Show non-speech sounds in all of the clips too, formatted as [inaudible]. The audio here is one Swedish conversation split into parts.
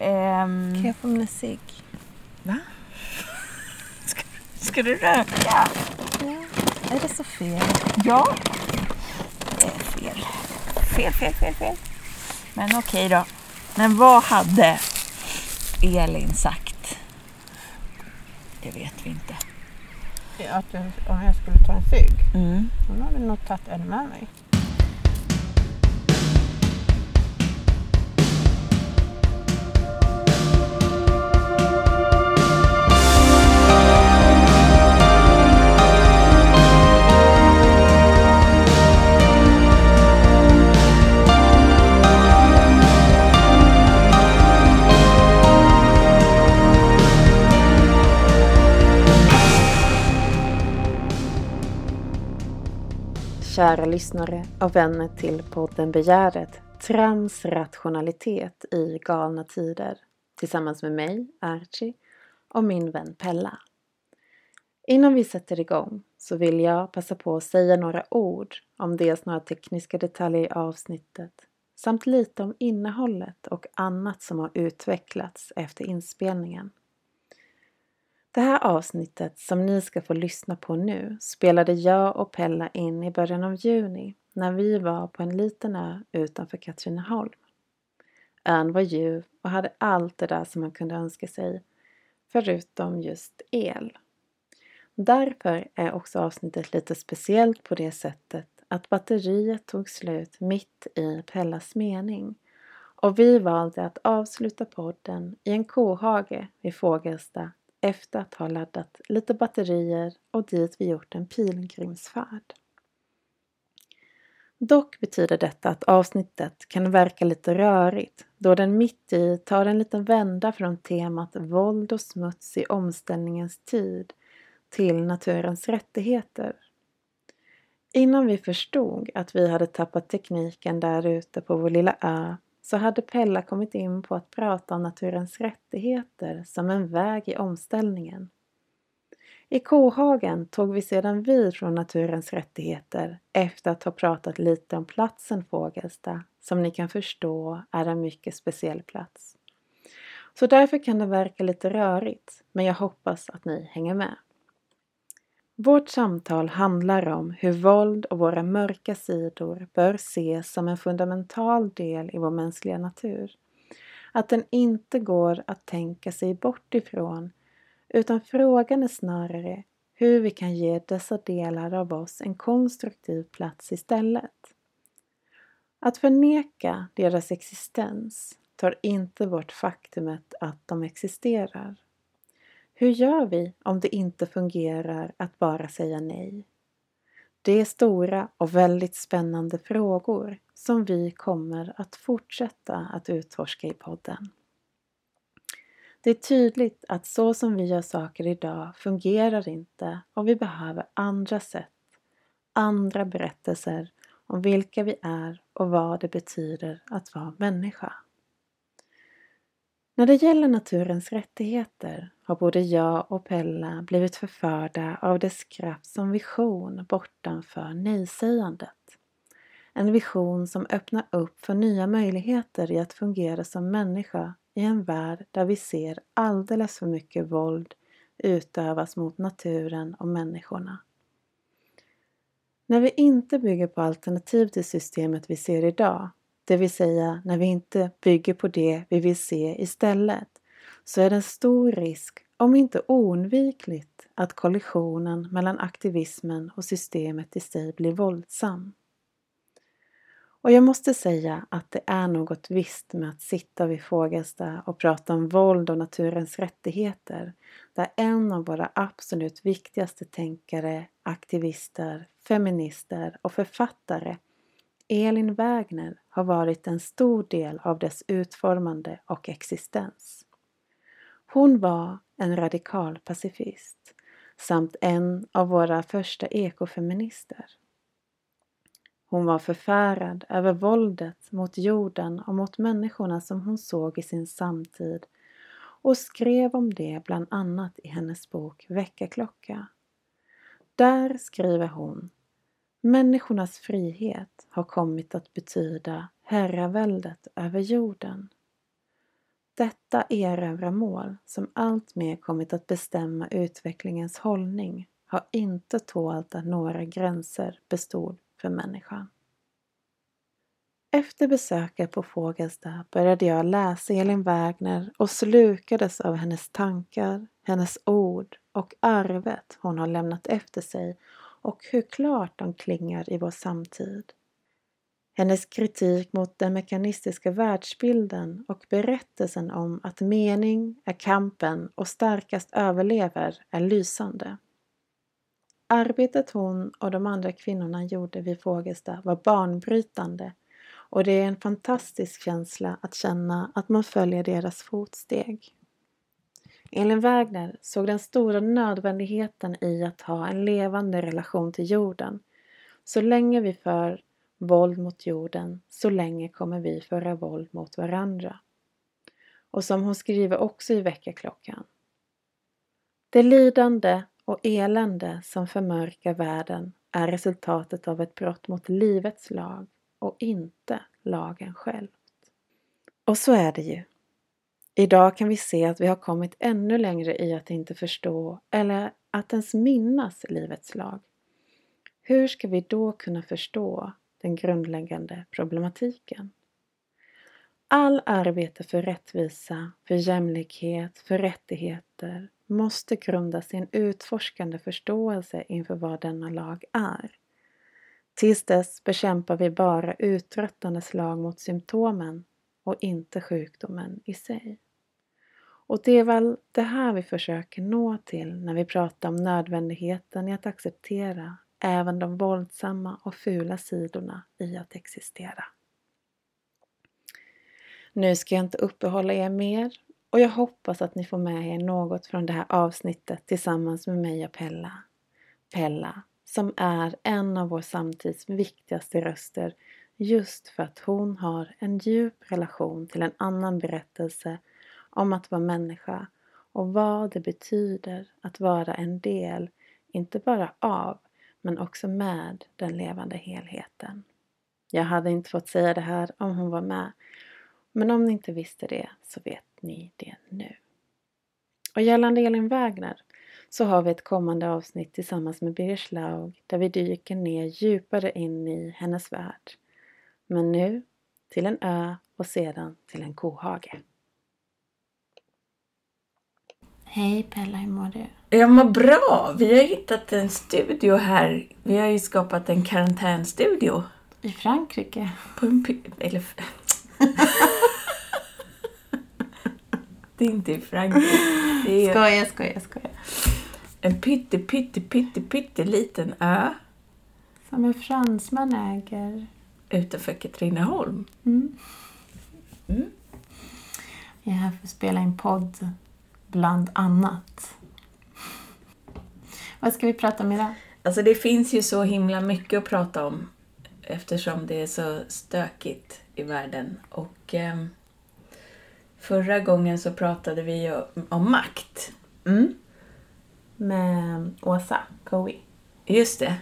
Ehm, Kan jag få en cigg? va? [laughs] Ska, ska du röka? Ja. Är det så fel? Ja. Det är fel. Fel, fel, fel, fel. Men okej då. Men vad hade Elin sagt? Det vet vi inte. Att jag, om jag skulle ta en cigg? Mm. Hon hade nog tagit en med mig. Kära lyssnare och vänner till podden Begäret Transrationalitet i galna tider tillsammans med mig, Archie, och min vän Pella. Innan vi sätter igång så vill jag passa på att säga några ord om dels några tekniska detaljer i avsnittet samt lite om innehållet och annat som har utvecklats efter inspelningen. Det här avsnittet som ni ska få lyssna på nu spelade jag och Pella in i början av juni när vi var på en liten ö utanför Katrineholm. Ön var ljuv och hade allt det där som man kunde önska sig, förutom just el. Därför är också avsnittet lite speciellt på det sättet att batteriet tog slut mitt i Pellas mening och vi valde att avsluta podden i en kohage vid Fågelsta efter att ha laddat lite batterier och dit vi gjort en pilgrimsfärd. Dock betyder detta att avsnittet kan verka lite rörigt då den mitt i tar en liten vända från temat våld och smuts i omställningens tid till naturens rättigheter. Innan vi förstod att vi hade tappat tekniken där ute på vår lilla ö så hade Pella kommit in på att prata om naturens rättigheter som en väg i omställningen. I kohagen tog vi sedan vid från naturens rättigheter efter att ha pratat lite om platsen Fågelsta som ni kan förstå är en mycket speciell plats. Så därför kan det verka lite rörigt men jag hoppas att ni hänger med. Vårt samtal handlar om hur våld och våra mörka sidor bör ses som en fundamental del i vår mänskliga natur. Att den inte går att tänka sig bort ifrån utan frågan är snarare hur vi kan ge dessa delar av oss en konstruktiv plats istället. Att förneka deras existens tar inte bort faktumet att de existerar. Hur gör vi om det inte fungerar att bara säga nej? Det är stora och väldigt spännande frågor som vi kommer att fortsätta att utforska i podden. Det är tydligt att så som vi gör saker idag fungerar inte och vi behöver andra sätt, andra berättelser om vilka vi är och vad det betyder att vara människa. När det gäller naturens rättigheter har både jag och Pella blivit förförda av dess kraft som vision bortanför nej-sägandet. En vision som öppnar upp för nya möjligheter i att fungera som människa i en värld där vi ser alldeles för mycket våld utövas mot naturen och människorna. När vi inte bygger på alternativ till systemet vi ser idag, det vill säga när vi inte bygger på det vi vill se istället, så är det en stor risk, om inte oundvikligt, att kollisionen mellan aktivismen och systemet i sig blir våldsam. Och jag måste säga att det är något visst med att sitta vid Fågelsta och prata om våld och naturens rättigheter, där en av våra absolut viktigaste tänkare, aktivister, feminister och författare, Elin Wägner, har varit en stor del av dess utformande och existens. Hon var en radikal pacifist samt en av våra första ekofeminister. Hon var förfärad över våldet mot jorden och mot människorna som hon såg i sin samtid och skrev om det bland annat i hennes bok Väckarklocka. Där skriver hon Människornas frihet har kommit att betyda herraväldet över jorden. detta erövra-mål som alltmer kommit att bestämma utvecklingens hållning har inte tålt att några gränser bestod för människan. Efter besöket på Fågelsta började jag läsa Elin Wägner och slukades av hennes tankar, hennes ord och arvet hon har lämnat efter sig och hur klart de klingar i vår samtid. Hennes kritik mot den mekanistiska världsbilden och berättelsen om att mening är kampen och starkast överlever är lysande. Arbetet hon och de andra kvinnorna gjorde vid Fågelsta var banbrytande och det är en fantastisk känsla att känna att man följer deras fotsteg. Elin Wägner såg den stora nödvändigheten i att ha en levande relation till jorden. Så länge vi för våld mot jorden, så länge kommer vi föra våld mot varandra. Och som hon skriver också i väckarklockan. Det lidande och elände som förmörkar världen är resultatet av ett brott mot livets lag och inte lagen själv. Och så är det ju. Idag kan vi se att vi har kommit ännu längre i att inte förstå eller att ens minnas livets lag. Hur ska vi då kunna förstå den grundläggande problematiken? All arbete för rättvisa, för jämlikhet, för rättigheter måste grundas i en utforskande förståelse inför vad denna lag är. Tills dess bekämpar vi bara uttröttande slag mot symptomen och inte sjukdomen i sig. Och det är väl det här vi försöker nå till när vi pratar om nödvändigheten i att acceptera även de våldsamma och fula sidorna i att existera. Nu ska jag inte uppehålla er mer och jag hoppas att ni får med er något från det här avsnittet tillsammans med mig och Pella. Pella som är en av vår samtids viktigaste röster just för att hon har en djup relation till en annan berättelse om att vara människa och vad det betyder att vara en del, inte bara av, men också med den levande helheten. Jag hade inte fått säga det här om hon var med, men om ni inte visste det så vet ni det nu. Och gällande Elin Wägner så har vi ett kommande avsnitt tillsammans med Birger Schlaug där vi dyker ner djupare in i hennes värld. Men nu till en ö och sedan till en kohage. Hej Pella, hur mår du? Jag mår bra! Vi har hittat en studio här. Vi har ju skapat en karantänstudio. I Frankrike? På en eller... [laughs] det är inte i Frankrike. Det är skoja, skoja, skoja. En pytte, pytte, pytte, pytte liten ö. Som en fransman äger. Utanför Katrineholm. Mm. Mm. Jag är här för att spela in podd, bland annat. Vad ska vi prata om idag? Alltså det finns ju så himla mycket att prata om eftersom det är så stökigt i världen. Och eh, Förra gången så pratade vi om, om makt. Mm med Åsa Cowie. Just det.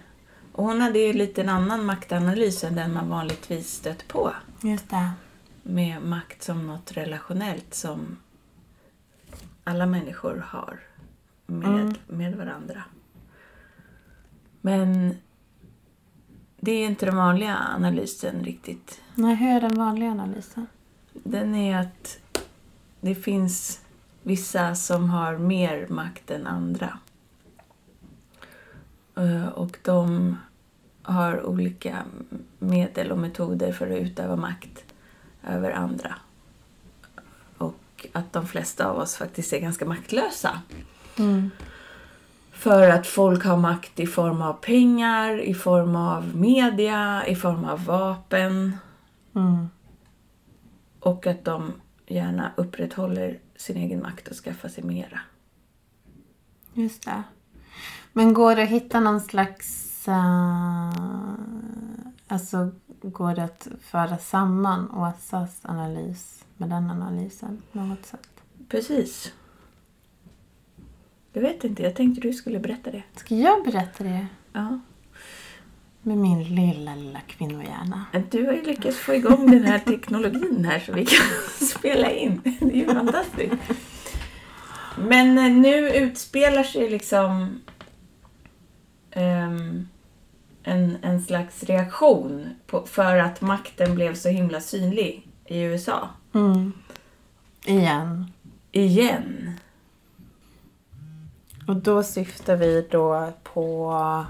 Och hon hade ju lite en annan maktanalys än den man vanligtvis stött på. Just det. Med makt som något relationellt som alla människor har med, mm. med varandra. Men det är inte den vanliga analysen riktigt. Nej, hur är den vanliga analysen? Den är att det finns vissa som har mer makt än andra. Eh, och de har olika medel och metoder för att utöva makt över andra. Och att de flesta av oss faktiskt är ganska maktlösa. Mm. För att folk har makt i form av pengar, i form av media, i form av vapen. Mm. Och att de gärna upprätthåller sin egen makt och skaffar sig mera. Just det. Men går det att hitta någon slags... Uh, alltså, går det att föra samman Åsas analys med den analysen på något sätt? Precis. Jag vet inte, jag tänkte du skulle berätta det. Ska jag berätta det? Ja. med min lilla, lilla kvinnohjärna. Du har ju lyckats få igång den här teknologin här så vi kan [laughs] spela in. Det är ju fantastiskt. Men eh, nu utspelar sig liksom ehm, en, en slags reaktion på, för att makten blev så himla synlig i USA. Mm. Igen. Igen. Och då syftar vi då på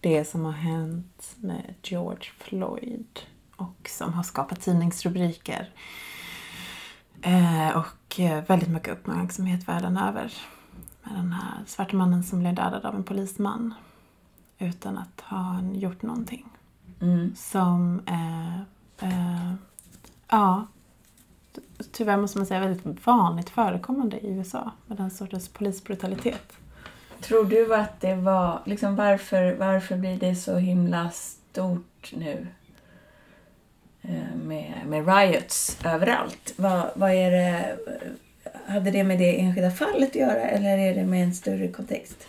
det som har hänt med George Floyd och som har skapat tidningsrubriker. Eh, och eh, väldigt mycket uppmärksamhet världen över. Med den här svarta mannen som blev dödad av en polisman utan att ha gjort någonting. Mm. Som är, eh, ja, tyvärr måste man säga väldigt vanligt förekommande i USA med den sortens polisbrutalitet. Tror du att det var, liksom varför, varför blir det så himla stort nu? Eh, Med, med riots överallt. Vad, vad är det, hade det med det enskilda fallet att göra eller är det med en större kontext?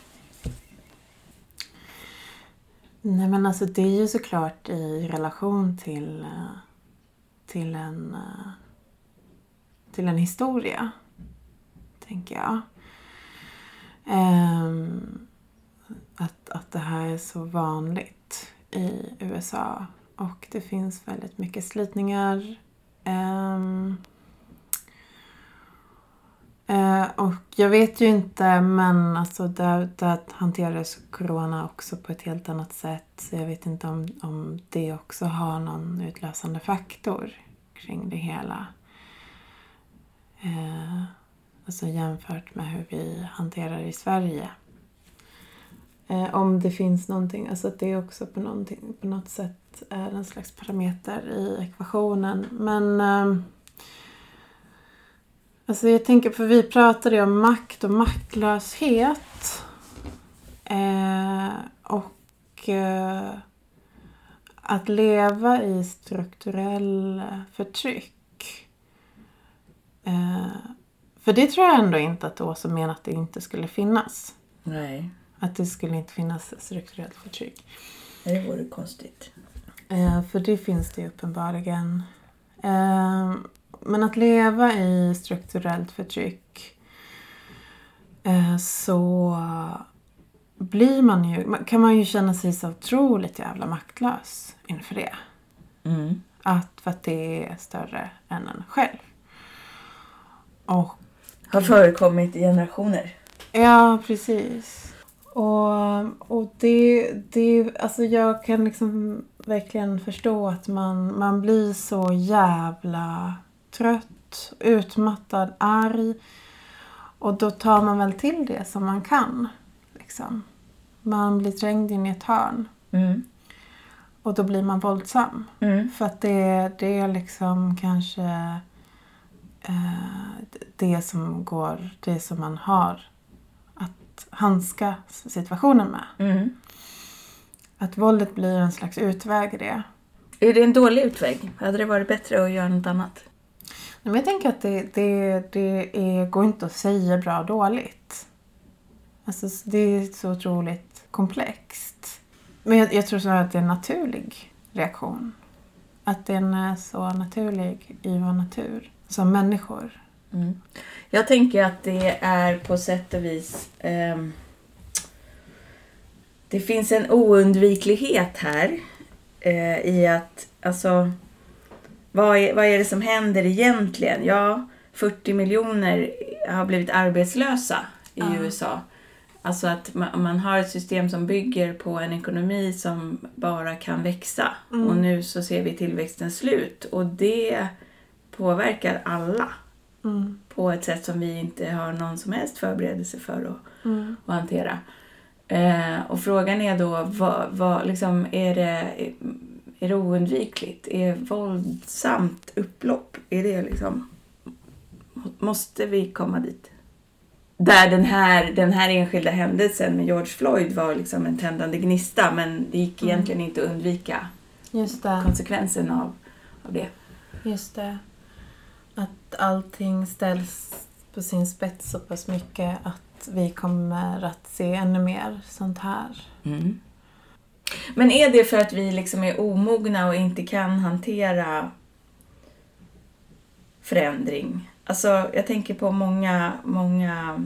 Nej men alltså det är ju såklart i relation till, eh, till en eh, till en historia. Tänker jag. Um, att, att det här är så vanligt i USA. Och det finns väldigt mycket slitningar. Um, uh, och jag vet ju inte, men alltså där, där hanterades corona också på ett helt annat sätt. Så jag vet inte om, om det också har någon utlösande faktor kring det hela. Eh, alltså jämfört med hur vi hanterar i Sverige. Eh, om det finns någonting, alltså att det också på, någonting, på något sätt är en slags parameter i ekvationen. Men eh, alltså jag tänker, för vi pratade ju om makt och maktlöshet. Eh, och eh, att leva i strukturell förtryck för det tror jag ändå inte att Åsa menar att det inte skulle finnas. Nej, Att det skulle inte finnas strukturellt förtryck. det vore konstigt. Eh, för det finns det ju uppenbarligen. Eh, men att leva i strukturellt förtryck eh, så blir man ju, kan man ju känna sig så otroligt jävla maktlös inför det. Mm. Att, för att det är större än en själv. Och Har förekommit i generationer. Ja, precis. Och, och det, det, alltså jag kan liksom verkligen förstå att man, man blir så jävla trött, utmattad, arg. Och då tar man väl till det som man kan. Liksom. Man blir trängd in i ett hörn. Mm. Och då blir man våldsam. Mm. För att det, det är liksom kanske det som går, det som man har att handskas situationen med. Mm. Att våldet blir en slags utväg i det. Är det en dålig utväg? Hade det varit bättre att göra något annat? Men jag tänker att det, det, det är, går inte att säga bra och dåligt. Alltså, det är så otroligt komplext. Men jag, jag tror så att det är en naturlig reaktion. Att den är så naturlig i vår natur. Som människor. Mm. Jag tänker att det är på sätt och vis... ehm, det finns en oundviklighet här eh, i att, alltså, vad är, vad är det som händer egentligen? Ja, 40 miljoner har blivit arbetslösa i Ja. USA. Alltså att man, man har ett system som bygger på en ekonomi som bara kan växa. Mm. Och nu så ser vi tillväxten slut. Och det påverkar alla Mm. på ett sätt som vi inte har någon som helst förberedelse för att, Mm. att hantera. Eh, och frågan är då, vad, vad, liksom, är, det, är det oundvikligt? Är våldsamt upplopp, är det liksom... Måste vi komma dit? Där den här, den här enskilda händelsen med George Floyd var liksom en tändande gnista men det gick Mm. egentligen inte att undvika konsekvensen av, av det. Just det. Att allting ställs på sin spets så pass mycket att vi kommer att se ännu mer sånt här. Mm. Men är det för att vi liksom är omogna och inte kan hantera förändring? Alltså, jag tänker på många, många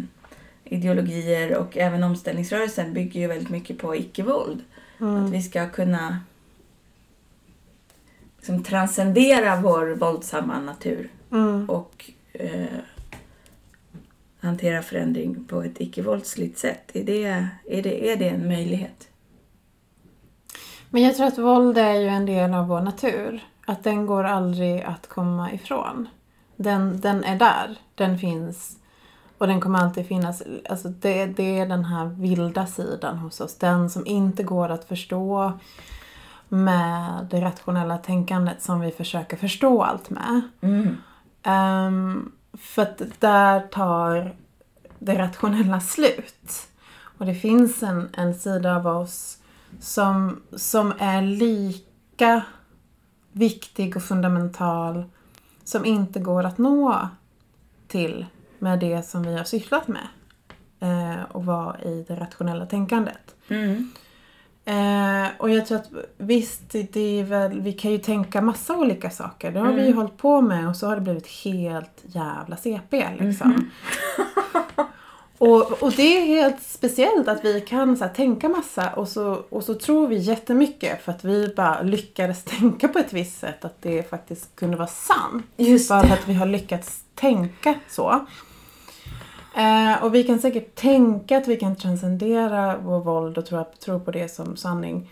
ideologier och även omställningsrörelsen bygger ju väldigt mycket på icke-våld. Mm. Att vi ska kunna liksom transcendera vår våldsamma natur Mm. och eh, hantera förändring på ett icke-våldsligt sätt. Är det, är, det, är det en möjlighet? Men jag tror att våld är ju en del av vår natur. Att den går aldrig att komma ifrån. Den, den är där, den finns och den kommer alltid finnas. Alltså det, det är den här vilda sidan hos oss. Den som inte går att förstå med det rationella tänkandet som vi försöker förstå allt med. Mm. Um, för att där tar det rationella slut. Och det finns en, en sida av oss som, som är lika viktig och fundamental som inte går att nå till med det som vi har sysslat med. Eh, och vara i det rationella tänkandet. Mm. Eh, och jag tror att visst, det är väl, vi kan ju tänka massa olika saker. Det har vi ju Mm. hållit på med och så har det blivit helt jävla CP liksom. Mhm. [laughs] och, och det är helt speciellt att vi kan så här, tänka massa och så, och så tror vi jättemycket för att vi bara lyckades [laughs] tänka på ett visst sätt att det faktiskt kunde vara sant. Just Bara det. för att vi har lyckats tänka så. Eh, och vi kan säkert tänka att vi kan transcendera vår våld och tro, tro på det som sanning.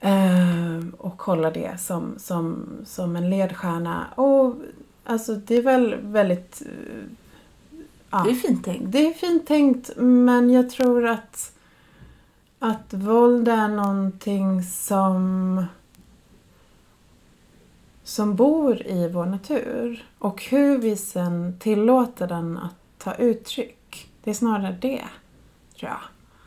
Eh, och hålla det som, som, som en ledstjärna. Och alltså det är väl väldigt... eh, ja. Det är fint tänkt. Det är fint tänkt men jag tror att, att våld är någonting som som bor i vår natur. Och hur vi sen tillåter den att ta uttryck. Det är snarare det, tror jag.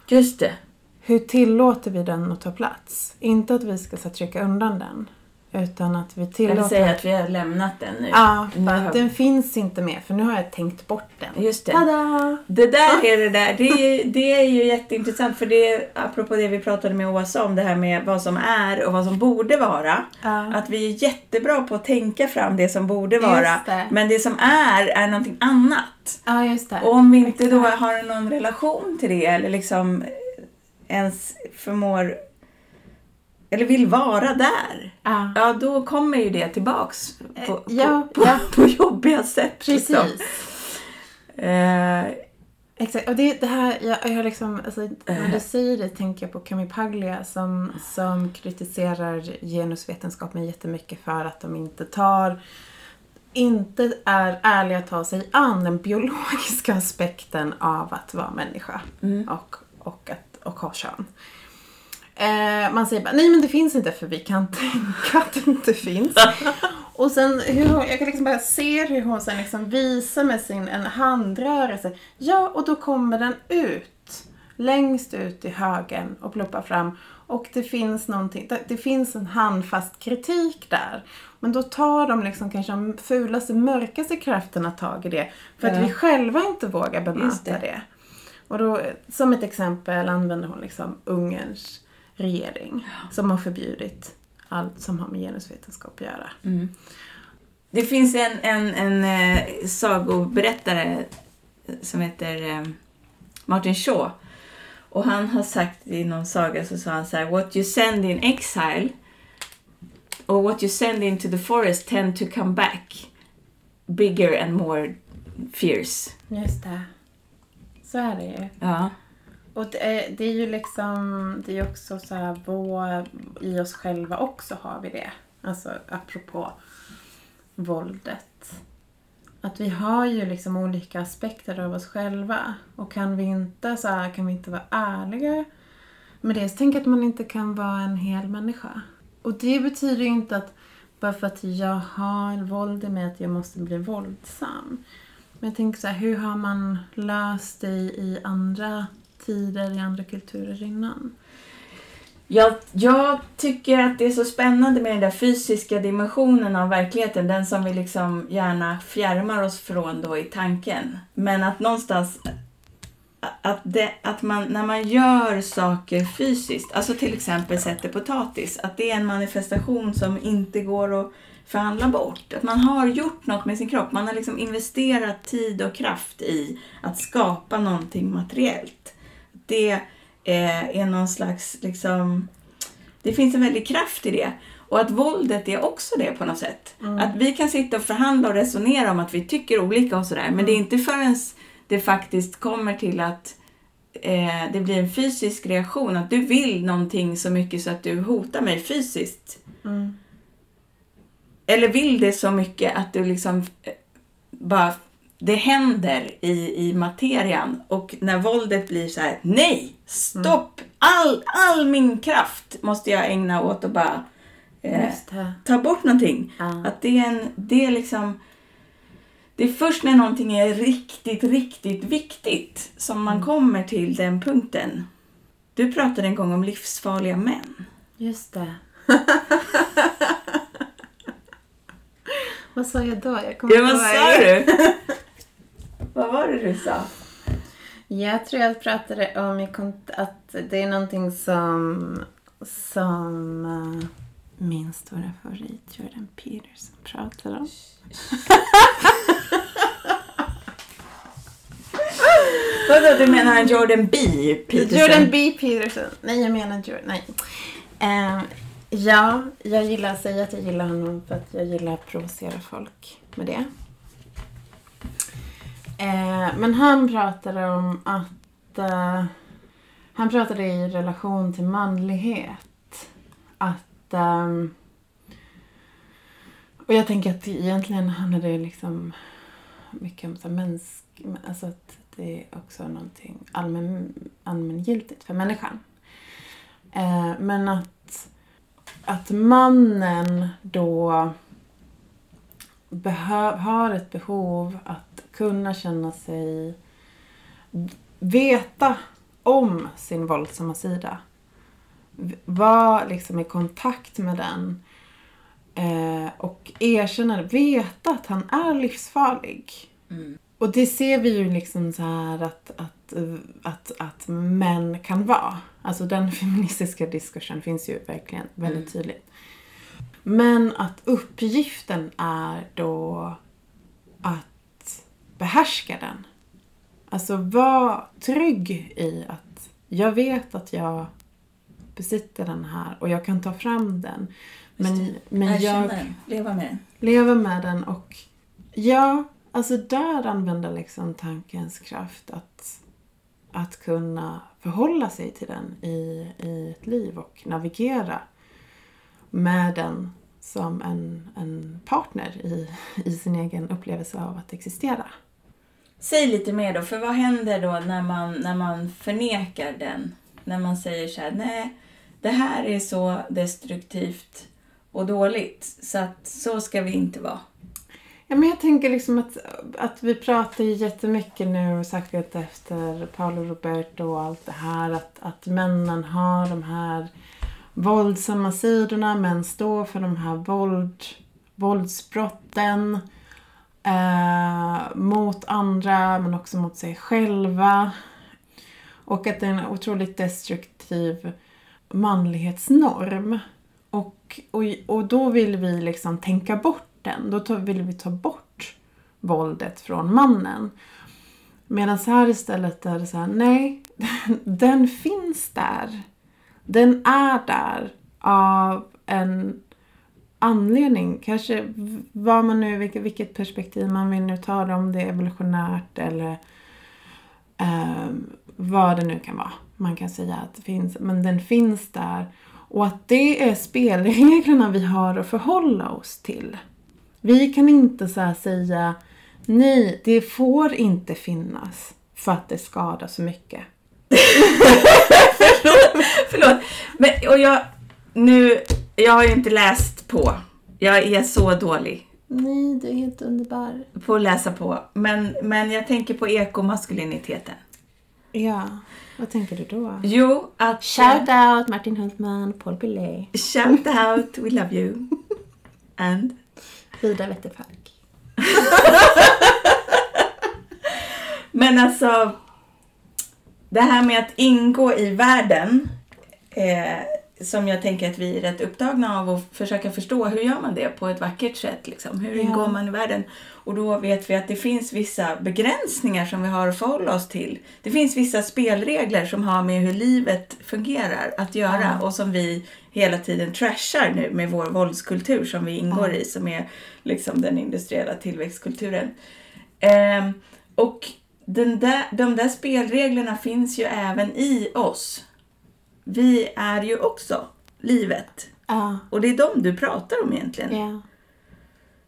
Just det. Hur tillåter vi den att ta plats? Inte att vi ska så, trycka undan den. Utan att vi tillåter... vi säga att vi har lämnat den nu? Ja, Nu för har- att den finns inte med. För nu har jag tänkt bort den. Just det. Tada! Det där är det där. Det är, [laughs] det är ju jätteintressant för det är apropå det vi pratade med Åsa om det här med vad som är och vad som borde vara. Ja. Att vi är jättebra på att tänka fram det som borde vara. det. Men det som är, är någonting annat. Ja, just det. Och om vi inte då har någon relation till det eller liksom ens förmår eller vill vara där. Ja. Ja, då kommer ju det tillbaks på, Eh, ja, på, på, ja. på [laughs] jobbiga sätt. Precis. Liksom. Eh, Exakt. Och det, det här, jag, jag liksom, alltså, när du säger det tänker jag på Camille Paglia som, som kritiserar genusvetenskapen jättemycket för att de inte tar inte är ärliga att ta sig an den biologiska aspekten av att vara människa Mm. och, och, att, och ha kön. Eh, man säger bara, nej men det finns inte för vi kan tänka att det inte finns. [laughs] Och sen, hur hon, jag kan liksom bara se hur hon sen liksom visar med sin en handrörelse. Ja, och då kommer den ut. Längst ut i högen och ploppar fram. Och det finns någonting, det, det finns en handfast kritik där. Men då tar de liksom kanske de fulaste, mörkaste krafterna tag i det. För att Ja. vi själva inte vågar bemöta det. det. Och då, som ett exempel använder hon liksom Ungerns regering. Som har förbjudit allt som har med genusvetenskap att göra. Mm. Det finns en, en, en eh, sagoberättare som heter eh, Martin Shaw. Och han har sagt i någon saga så sa han så här What you send in exile or what you send into the forest tend to come back bigger and more fierce. Just det. Så är det ju. Ja. Och det är, det är ju liksom, det är också så här, vår, i oss själva också har vi det. Alltså apropå våldet. Att vi har ju liksom olika aspekter av oss själva. Och kan vi inte, så här, kan vi inte vara ärliga med det, så tänk att man inte kan vara en hel människa. Och det betyder ju inte att bara för att jag har våld i mig att jag måste bli våldsam. Men jag tänker så här, hur har man löst det i andra tider, i andra kulturer innan? Jag, jag tycker att det är så spännande med den där fysiska dimensionen av verkligheten. Den som vi liksom gärna fjärmar oss från då i tanken. Men att någonstans att, det, att man, när man gör saker fysiskt, alltså till exempel sätter potatis, att det är en manifestation som inte går att förhandla bort. Att man har gjort något med sin kropp. Man har liksom investerat tid och kraft i att skapa någonting materiellt. Det eh, är någon slags, liksom, det finns en väldig kraft i det. Och att våldet är också det på något sätt. Mm. Att vi kan sitta och förhandla och resonera om att vi tycker olika och sådär. Men det är inte förrän det faktiskt kommer till att eh, det blir en fysisk reaktion. Att du vill någonting så mycket så att du hotar mig fysiskt. Mm. Eller vill det så mycket att du liksom eh, bara det händer i, i materian och när våldet blir så här: nej, stopp, all, all min kraft måste jag ägna åt att bara eh, ta bort någonting. Ja. Att det är en, det är liksom, det är först när någonting är riktigt, riktigt viktigt som man kommer till den punkten. Du pratade en gång om livsfarliga män. Just det. [laughs] Vad sa jag då? Jag kommer Ja, vad sa du? Vad var det du sa? Jag tror jag pratade om att det är någonting som, som uh, min stora favorit Jordan Peterson pratar om. [laughs] Vadå, du menar en Jordan B. Peterson? Jordan B. Peterson. Nej, jag menar Jordan. Nej. Eh, ja, jag gillar att säga att jag gillar honom för att jag gillar att provocera folk med det. Eh, men han pratade om att... Eh, han pratade i relation till manlighet. Att... Eh, och jag tänker att egentligen handlar det liksom mycket om så här mänsk... Alltså att det är också någonting allmän, allmängiltigt för människan. Eh, men att, att mannen då behö, har ett behov att kunna känna sig... Veta om sin våldsamma sida. Vara liksom i kontakt med den. Eh, och erkänna. Veta att han är livsfarlig. Mm. Och det ser vi ju liksom så här att, att, att, att män kan vara. Alltså den [laughs] feministiska diskursen finns ju verkligen väldigt Mm. tydligt. Men att uppgiften är då att behärska den. Alltså var trygg i att jag vet att jag besitter den här och jag kan ta fram den. Men, men jag den, leva med den. leva med den och ja, alltså där använda liksom tankens kraft att, att kunna förhålla sig till den i, i ett liv och navigera med den som en, en partner i, i sin egen upplevelse av att existera. Säg lite mer då, för vad händer då när man, när man förnekar den? När man säger så här, nej, det här är så destruktivt och dåligt så att så ska vi inte vara. Ja, men jag tänker liksom att, att vi pratar ju jättemycket nu, särskilt efter Paolo Roberto och allt det här, att, att männen har de här våldsamma sidorna, män står för de här våld, våldsbrotten eh, mot andra men också mot sig själva. Och att det är en otroligt destruktiv manlighetsnorm. Och, och, och då vill vi liksom tänka bort den. Då tar, vill vi ta bort våldet från mannen. Medan här istället är det så här, nej, [laughs] den finns där. Den är där av en anledning. Kanske vad man nu, vilket, vilket perspektiv man vill nu ta det, om det är evolutionärt eller eh, vad det nu kan vara. Man kan säga att det finns, men den finns där. Och att det är spelreglerna vi har att förhålla oss till. Vi kan inte så här säga nej, det får inte finnas för att det skadar så mycket. [laughs] Förlåt, men, och jag, nu, jag har ju inte läst på. Jag är så dålig Nej, du är helt underbar. på att läsa på. Men, men jag tänker på ekomaskuliniteten. Ja, vad tänker du då? Jo, att... Shout out Martin Hultman, Paul Billet, Shout out, we love you. And? Vida Wetterfalk. [laughs] Men alltså, Det här med att ingå i världen eh, som jag tänker att vi är rätt upptagna av att försöka förstå. Hur gör man det på ett vackert sätt? Liksom? Hur Ja. ingår man i världen? Och då vet vi att det finns vissa begränsningar som vi har att förhålla oss till. Det finns vissa spelregler som har med hur livet fungerar att göra Ja. och som vi hela tiden trashar nu med vår våldskultur som vi ingår Ja. i, som är liksom den industriella tillväxtkulturen. Ehm, och den där, de där spelreglerna finns ju även i oss. Vi är ju också livet. Ja. Och det är de du pratar om egentligen. Ja.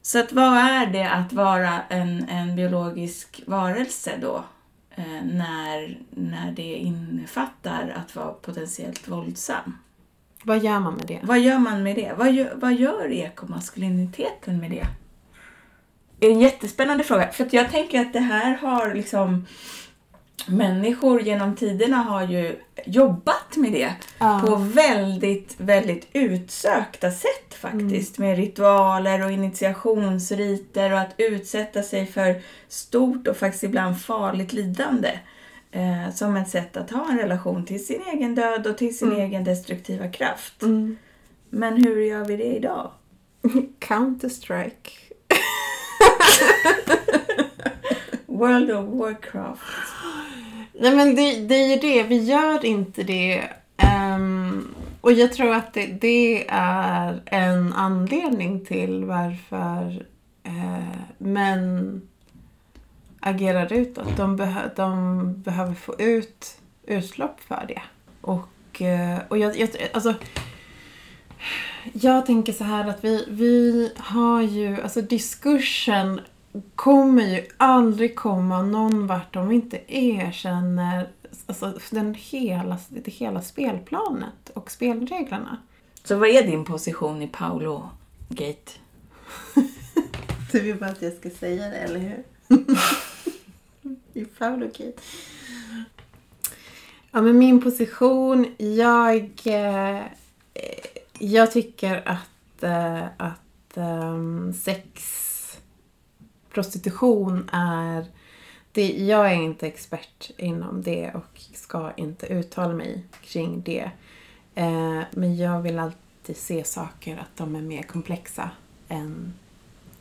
Så att vad är det att vara en, en biologisk varelse då? Eh, när, när det innefattar att vara potentiellt våldsam. Vad gör man med det? Vad gör man med det? Vad gör, vad gör ekomaskuliniteten med det? Det är en jättespännande fråga. För jag tänker att det här har liksom... Människor genom tiderna har ju jobbat med det Ja. på väldigt, väldigt utsökta sätt faktiskt. Med ritualer och initiationsriter och att utsätta sig för stort och faktiskt ibland farligt lidande. Eh, som ett sätt att ha en relation till sin egen död och till sin Mm. egen destruktiva kraft. Mm. Men hur gör vi det idag? [laughs] Counter-Strike. [laughs] World of Warcraft. [laughs] Nej men det, det är ju det, vi gör inte det. Um, och jag tror att det, det är en anledning till varför uh, män agerar utåt. De, behö, de behöver få ut utlopp för det. Och, uh, och jag, jag, alltså, jag tänker så här att vi, vi har ju, alltså diskursen kommer ju aldrig komma någon vart om vi inte erkänner alltså, den hela, det hela spelplanet och spelreglerna. Så vad är din position i Paolo Gate? [laughs] Du vill bara att jag ska säga det, eller hur? [laughs] I Paolo Gate. Ja, men min position, jag... Eh, jag tycker att, eh, att ehm, sex, prostitution är... Det, jag är inte expert inom det och ska inte uttala mig kring det. Eh, men jag vill alltid se saker att de är mer komplexa än...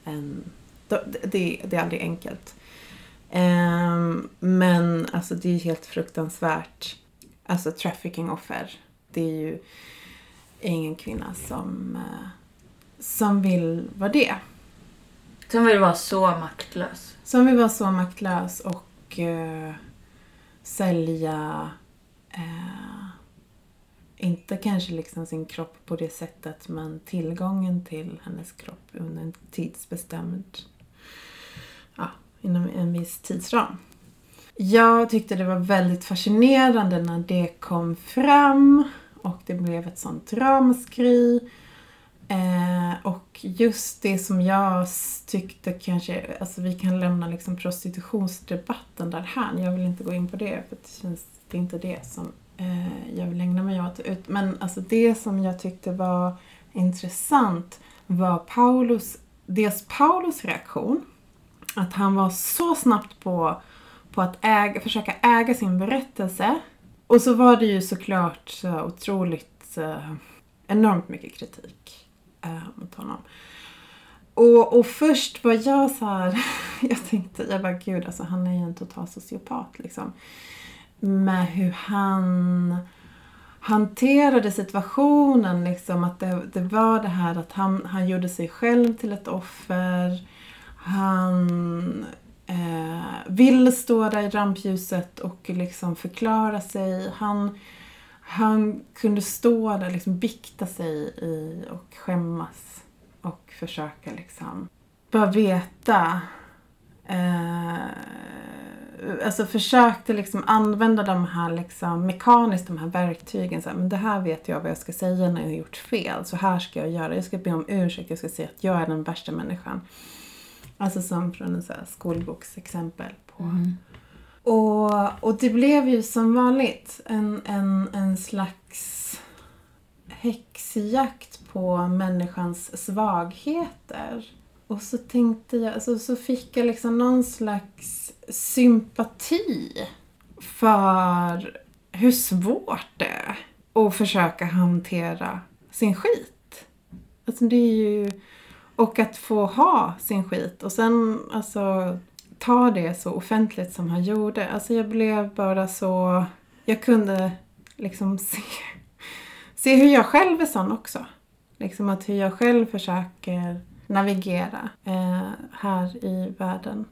än det, det, är aldrig enkelt. Eh, men alltså det är ju helt fruktansvärt. Alltså trafficking-offer. Det är ju ingen kvinna som, eh, som vill vara det. Som vill vara så maktlös. Som vill vara så maktlös och eh, sälja eh, inte kanske liksom sin kropp på det sättet men tillgången till hennes kropp under en tidsbestämd ja, inom en viss tidsram. Jag tyckte det var väldigt fascinerande när det kom fram och det blev ett sånt ramskri. Eh, och just det som jag tyckte kanske, alltså vi kan lämna liksom prostitutionsdebatten därhän. Jag vill inte gå in på det för det känns, det är inte det som eh, jag vill ägna mig åt. Ut- Men alltså det som jag tyckte var intressant var Paulus, dels Paulus reaktion. Att han var så snabbt på, på att äga, försöka äga sin berättelse. Och så var det ju såklart så otroligt eh, enormt mycket kritik eh, mot honom. Och, och först var jag så här, [laughs] jag tänkte, jag bara gud alltså han är ju en total sociopat liksom. Med hur han hanterade situationen liksom, att det, det var det här att han, han gjorde sig själv till ett offer. Han eh, ville stå där i rampljuset och liksom förklara sig. Han, han kunde stå där, liksom bikta sig i och skämmas och försöka liksom bara veta. Eh, alltså försökte liksom använda de här liksom mekaniskt, de här verktygen. Så här, men det här vet jag vad jag ska säga när jag har gjort fel. Så här ska jag göra. Jag ska be om ursäkt. Jag ska säga att jag är den värsta människan. Alltså som från en så här skolboksexempel på mm och, och det blev ju som vanligt en, en, en slags häxjakt på människans svagheter. Och så tänkte jag, alltså, så fick jag liksom någon slags sympati för hur svårt det är att försöka hantera sin skit. Alltså det är ju... Och att få ha sin skit och sen alltså ta det så offentligt som han gjorde. Alltså jag blev bara så... Jag kunde liksom [laughs] se, se hur jag själv är sån också. Liksom att hur jag själv försöker navigera eh, här i världen.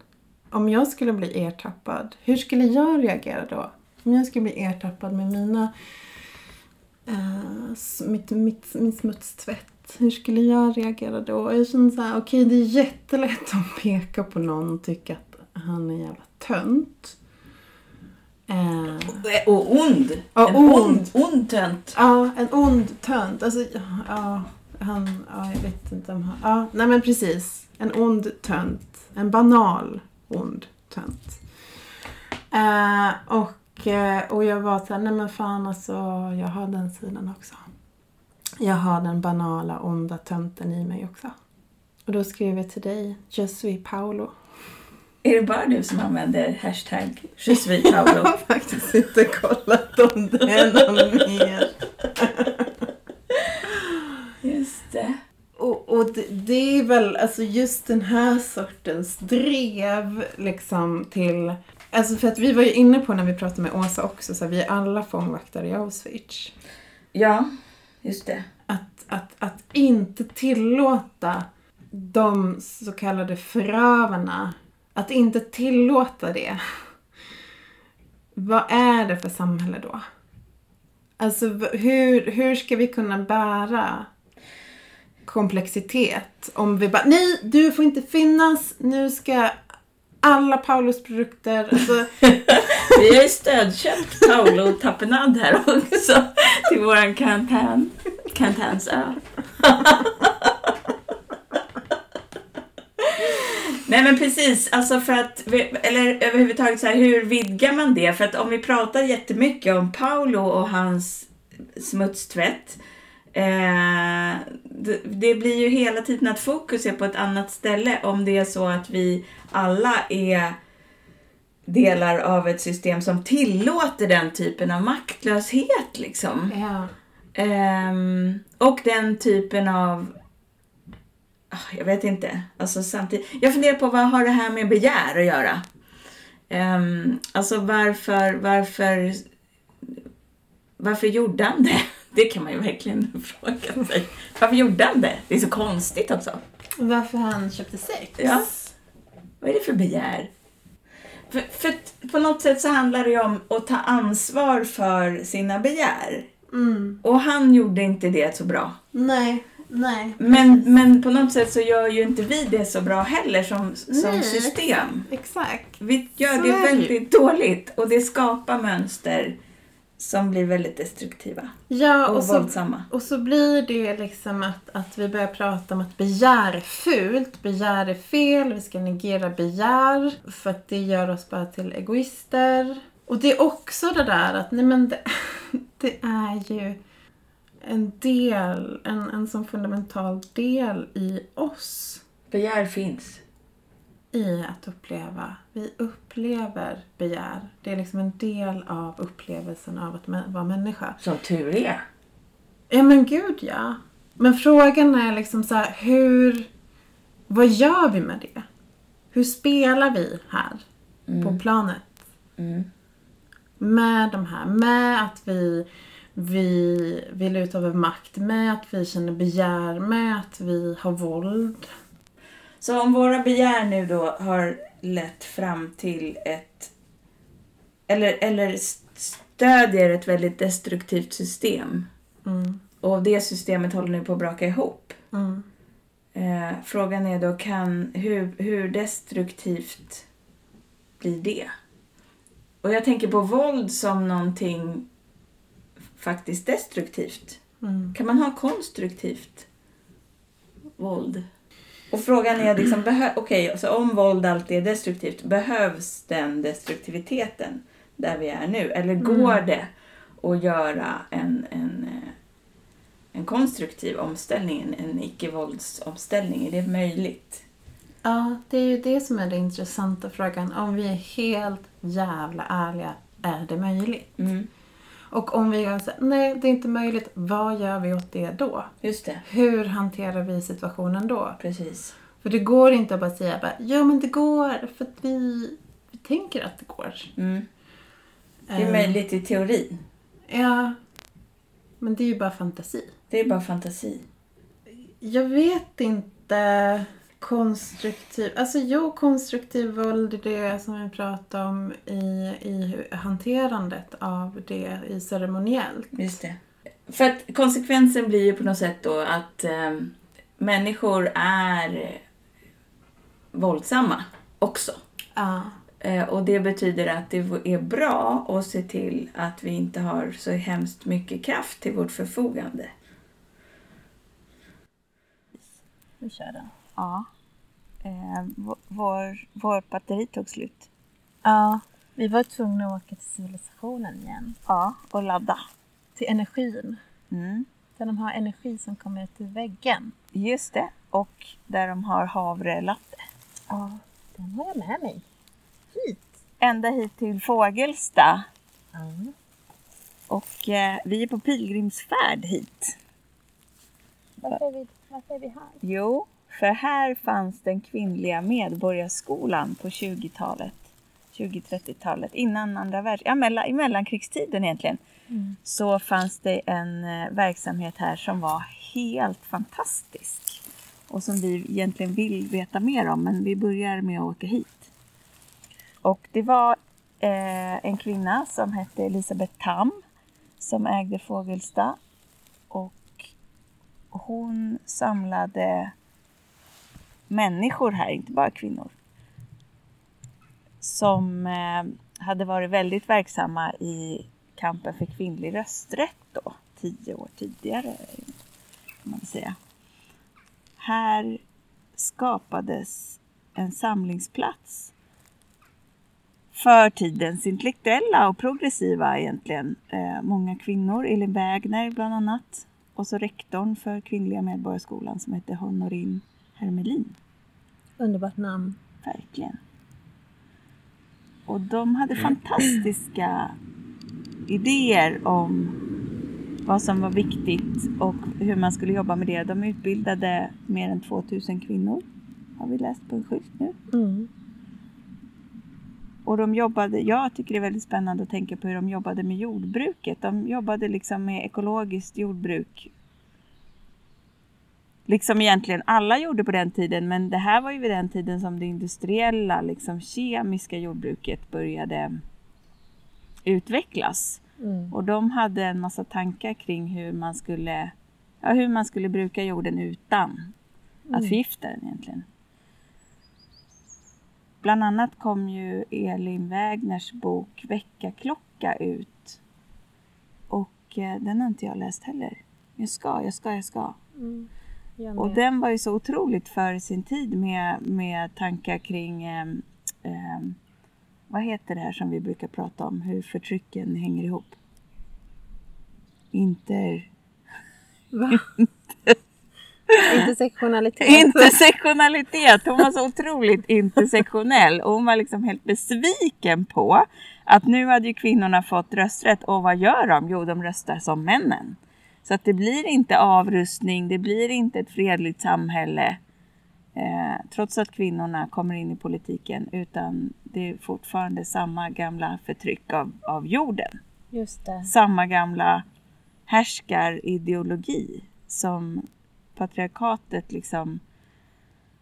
Om jag skulle bli ertappad, hur skulle jag reagera då? Om jag skulle bli ertappad med mina eh, mitt, mitt, min smutstvätt, hur skulle jag reagera då? Jag känner såhär, okej okay, det är jättelätt att peka på någon och tycka att han är en jävla tönt. Eh, och ond. Ja, en ond. ond, ond tönt. Ja, en ond tönt. Alltså, ja, han, ja, jag vet inte om han, ja, nej men precis. En ond tönt. En banal ond tönt. Eh, och, eh, och jag var såhär, nej men fan alltså, jag har den sidan också. Jag har den banala, onda tönten i mig också. Och då skrev jag till dig, Je suis Paolo. Är det bara du som använder hashtag Paolo? [laughs] Jag har faktiskt inte kollat om det är någon mer. Just det. Och, och det, det är väl alltså just den här sortens drev liksom till... Alltså för att vi var ju inne på när vi pratade med Åsa också, så här, vi är alla fångvaktare i Auschwitz. Ja, just det. Att, att, att inte tillåta de så kallade förövarna, att inte tillåta det. Vad är det för samhälle då? Alltså hur, hur ska vi kunna bära komplexitet om vi bara nej, du får inte finnas, nu ska alla Paulus produkter, alltså [laughs] Vi har ju stödköpt Paolo Tapenad här också till våran karantän. Karantänsö. [laughs] Nej men precis, alltså för att, eller överhuvudtaget så här, hur vidgar man det? För att om vi pratar jättemycket om Paolo och hans smutstvätt eh, det, det blir ju hela tiden att fokus är på ett annat ställe om det är så att vi alla är delar av ett system som tillåter den typen av maktlöshet liksom. ja. Ehm, och den typen av... Ah, Jag vet inte. Alltså samtidigt, jag funderar på vad har det här med begär att göra? Um, alltså varför, varför, varför gjorde han det? [laughs] Det kan man ju verkligen [laughs] fråga sig. Varför gjorde han det? Det är så konstigt också. Varför han köpte sex? Ja. Vad är det för begär? För, för på något sätt så handlar det ju om att ta ansvar för sina begär. Mm. Och han gjorde inte det så bra. Nej, nej. Men, men på något sätt så gör ju inte vi det så bra heller som, som Nej, system. Exakt. Vi gör Så det väldigt dåligt och det skapar mönster som blir väldigt destruktiva Ja, och, och så, våldsamma. och så blir det liksom att, att vi börjar prata om att begär är fult, begär är fel, vi ska negera begär för att det gör oss bara till egoister. Och det är också det där att nej men det, [laughs] det är ju en del, en, en sån fundamental del i oss. Begär finns. i att uppleva. Vi upplever begär. Det är liksom en del av upplevelsen av att vara människa. Som tur är. Ja men gud ja. Men frågan är liksom så här, hur... Vad gör vi med det? Hur spelar vi här på planet? Mm. Med de här, med att vi, vi vill utöva makt, med att vi känner begär, med att vi har våld. Så om våra begär nu då har lett fram till ett eller, eller stödjer ett väldigt destruktivt system Mm. och det systemet håller nu på att braka ihop. Mm. Eh, frågan är då kan, hur, hur destruktivt blir det? Och jag tänker på våld som någonting faktiskt destruktivt. Mm. Kan man ha konstruktivt våld? Och frågan är liksom, behö- okej, så om våld alltid är destruktivt, behövs den destruktiviteten där vi är nu? Eller går det att göra en, en, eh, en konstruktiv omställning, en, en icke-våldsomställning? Är det möjligt? Ja, det är ju det som är den intressanta frågan. Om vi är helt jävla ärliga, är det möjligt? Mm. Och om vi här, nej det är inte möjligt, vad gör vi åt det då? Just det, Hur hanterar vi situationen då? precis. För det går inte att bara säga bara, ja men det går för att vi, vi tänker att det går. Mm. Det är Eh, möjligt i teorin. Ja, men det är ju bara fantasi. Det är bara fantasi. Jag vet inte konstruktiv, alltså jo konstruktiv våld är det som vi pratar om i, i hanterandet av det i ceremoniellt. Just det. För att konsekvensen blir ju på något sätt då att eh, människor är våldsamma också. Ja. Eh, och det betyder att det är bra att se till att vi inte har så hemskt mycket kraft till vårt förfogande. Vi kör den. Ja. Eh, vår, vår batteri tog slut. ja, vi var tvungna att åka till civilisationen igen. Ja, och ladda. Till energin. Mm. Där de har energi som kommer ut ur väggen. Just det. Och där de har havrelatte. Ja, den har jag med mig. Hit. Ända hit till Fågelsta. Ja. Och eh, vi är på pilgrimsfärd hit. Varför, är vi, varför är vi här? Jo, för här fanns den kvinnliga medborgarskolan på 20-talet. 20-30-talet, innan andra världskriget, ja, mellan, i mellankrigstiden egentligen. Mm. Så fanns det en eh, verksamhet här som var helt fantastisk. Och som vi egentligen vill veta mer om, men vi börjar med att åka hit. Och det var eh, en kvinna som hette Elisabeth Tam som ägde Fågelsta. Och hon samlade människor här, inte bara kvinnor. Som eh, hade varit väldigt verksamma i kampen för kvinnlig rösträtt då, tio år tidigare kan man säga. Här skapades en samlingsplats för tidens intellektuella och progressiva egentligen. Eh, många kvinnor, Elin Wägner bland annat. Och så rektorn för Kvinnliga Medborgarskolan som heter Honorin Hermelin. Underbart namn. Verkligen. Och de hade fantastiska idéer om vad som var viktigt och hur man skulle jobba med det. De utbildade mer än 2000 kvinnor, har vi läst på en skylt nu. Mm. Och de jobbade, jag tycker det är väldigt spännande att tänka på hur de jobbade med jordbruket. De jobbade liksom med ekologiskt jordbruk. Liksom egentligen alla gjorde på den tiden, men det här var ju vid den tiden som det industriella, liksom kemiska jordbruket började utvecklas. Mm. Och de hade en massa tankar kring hur man skulle, ja, hur man skulle bruka jorden utan att Mm. förgifta den egentligen. Bland annat kom ju Elin Wägners bok Väckarklocka ut. Och eh, den har inte jag läst heller. Jag ska, jag ska, jag ska. Mm. Och den var ju så otroligt för sin tid med, med tankar kring ehm, ehm, vad heter det här som vi brukar prata om, hur förtrycken hänger ihop? Inter... Va? [laughs] Intersektionalitet. Intersektionalitet! Hon var så otroligt intersektionell och hon var liksom helt besviken på att nu hade ju kvinnorna fått rösträtt och vad gör de? Jo, de röstar som männen. Så att det blir inte avrustning, det blir inte ett fredligt samhälle eh, trots att kvinnorna kommer in i politiken utan det är fortfarande samma gamla förtryck av, av jorden Just det. samma gamla härskarideologi som patriarkatet liksom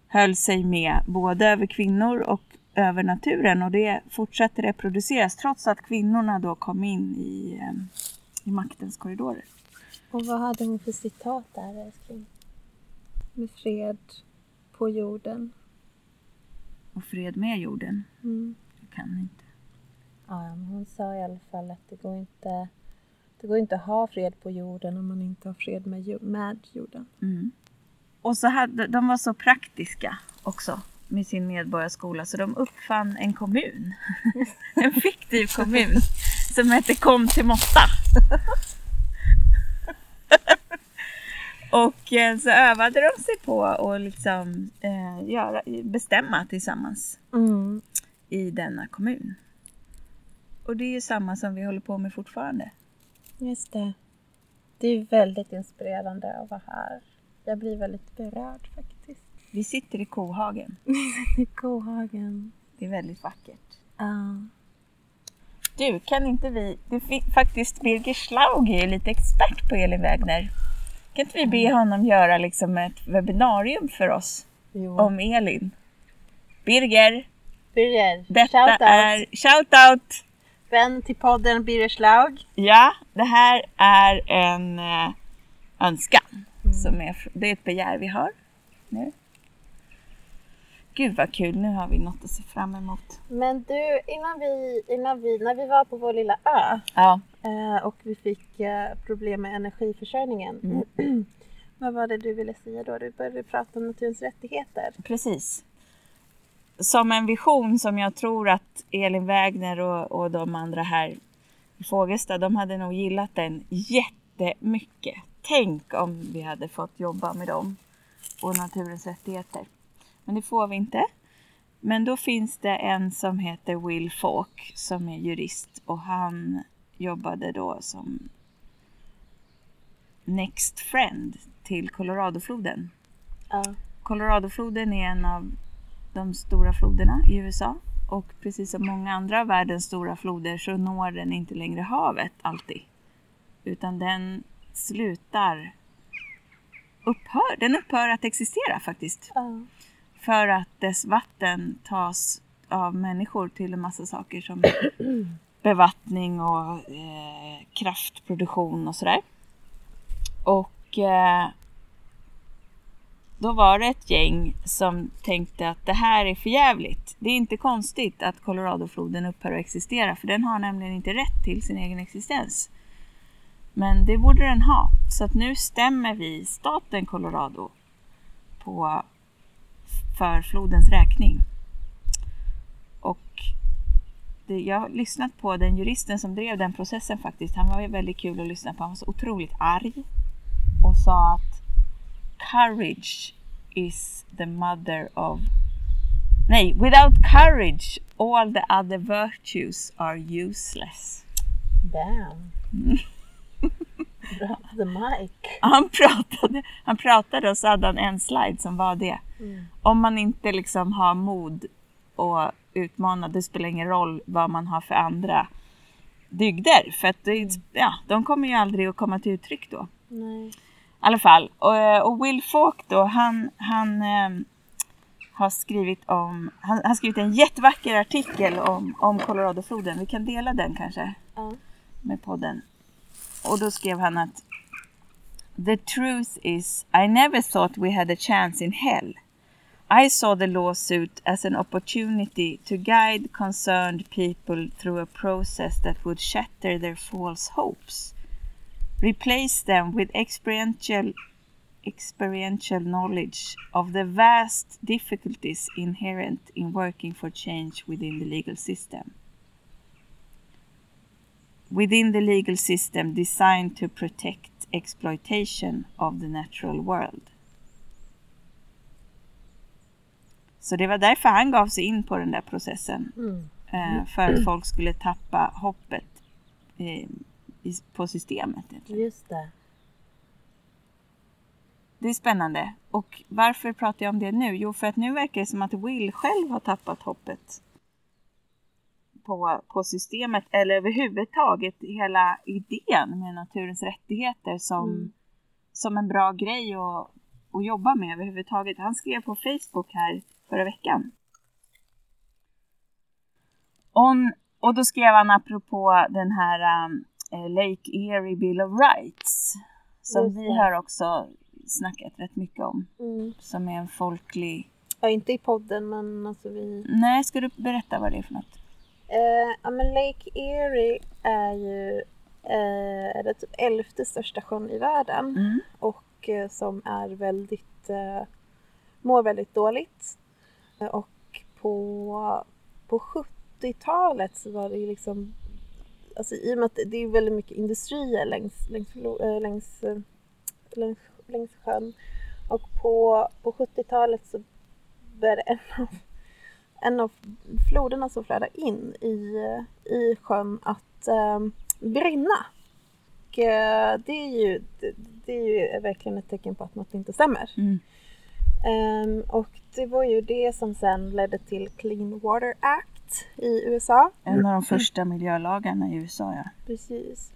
höll sig med både över kvinnor och över naturen och det fortsätter reproduceras trots att kvinnorna då kom in i, eh, i maktens korridorer. Och vad hade hon för citat där älskling? Med fred på jorden. Och fred med jorden, Mm. jag kan inte. Ja, men hon sa i alla fall att det går inte det går inte att ha fred på jorden om man inte har fred med, med jorden. Mm. Och så hade, de var så praktiska också med sin medborgarskola så de uppfann en kommun. [laughs] en fiktiv kommun som hette Kom till Måtta. [laughs] Och eh, så övade de sig på att liksom, eh, göra, bestämma tillsammans Mm. i denna kommun. Och det är ju samma som vi håller på med fortfarande. Just det. Det är väldigt inspirerande att vara här. Jag blir väldigt berörd faktiskt. Vi sitter i kohagen. [laughs] I kohagen. Det är väldigt vackert. Ja. Du, kan inte vi... Det faktiskt, Birger Schlaug är lite expert på Elin Wägner. Kan inte vi be honom göra liksom ett webbinarium för oss Jo. om Elin? Birger, Birger, detta shoutout. är... Shoutout! Vän till podden Birger Schlaug. Ja, det här är en eh, önskan. Som är, det är ett begär vi har nu. Gud vad kul, nu har vi något att se fram emot. Men du, innan vi, innan vi, när vi var på vår lilla ö Ja, eh, och vi fick eh, problem med energiförsörjningen. [clears throat] Vad var det du ville säga då? Du började prata om naturens rättigheter. precis. Som en vision som jag tror att Elin Wägner och, och de andra här i Fågelsta, de hade nog gillat den jättemycket. Tänk om vi hade fått jobba med dem och naturens rättigheter. Men det får vi inte. Men då finns det en som heter Will Falk som är jurist och han jobbade då som Next Friend till Coloradofloden. Ja. Coloradofloden är en av de stora floderna i USA och precis som många andra av världens stora floder så når den inte längre havet alltid. Utan den slutar upphör, den upphör att existera faktiskt. Ja. För att dess vatten tas av människor till en massa saker som [clears throat] bevattning och eh, kraftproduktion och sådär. Och eh, då var det ett gäng som tänkte att det här är för jävligt. Det är inte konstigt att Coloradofloden upphör att existera för den har nämligen inte rätt till sin egen existens. Men det borde den ha. Så att nu stämmer vi staten Colorado på för flodens räkning. Och det, jag har lyssnat på den juristen som drev den processen faktiskt. Han var väldigt kul att lyssna på. Han var så otroligt arg och sa att courage is the mother of... Nej, without courage all the other virtues are useless. Damn. [laughs] [laughs] the mic. Han pratade, han pratade och så hade han en slide som var det. Om man inte liksom har mod och utmana, det spelar ingen roll vad man har för andra dygder. För att det, ja, de kommer ju aldrig att komma till uttryck då. Nej. I alla fall. Och, och Will Falk då, han, han eh, har skrivit om, han han har skrivit en jättevacker artikel om, om Coloradofloden. Vi kan dela den kanske Ja. med podden. Och då skrev han att The truth is I never thought we had a chance in hell. I saw the lawsuit as an opportunity to guide concerned people through a process that would shatter their false hopes, replace them with experiential experiential knowledge of the vast difficulties inherent in working for change within the legal system within the legal system designed to protect exploitation of the natural world. Så det var därför han gav sig in på den där processen. Mm. Eh, för att folk skulle tappa hoppet eh, i, på systemet. egentligen. Just det. Det är spännande. Och varför pratar jag om det nu? Jo, för att nu verkar det som att Will själv har tappat hoppet på, på systemet eller överhuvudtaget hela idén med naturens rättigheter som, Mm. som en bra grej att, att jobba med överhuvudtaget. Han skrev på Facebook här förra veckan. On, och då skrev han apropå den här um, eh, Lake Erie Bill of Rights som vi har också snackat rätt mycket om. Mm. Som är en folklig... Ja, inte i podden men alltså vi... Nej, ska du berätta vad det är för något? Eh, ja men Lake Erie är ju eh, det typ elfte största sjön i världen. Mm. och eh, som är väldigt, eh, mår väldigt dåligt. Eh, Och på, på 70-talet så var det ju liksom, alltså i och med att det är väldigt mycket industrier längs, längs, eh, längs, eh, längs, längs sjön. Och på, på 70-talet så började en av, en av floderna som flödar in i, i sjön att eh, brinna. Och, eh, det, är ju, det, det, är ju verkligen ett tecken på att något inte stämmer. Mm. Um, och det var ju det som sen ledde till Clean Water Act i USA. En av de första miljölagarna i USA, ja. Precis.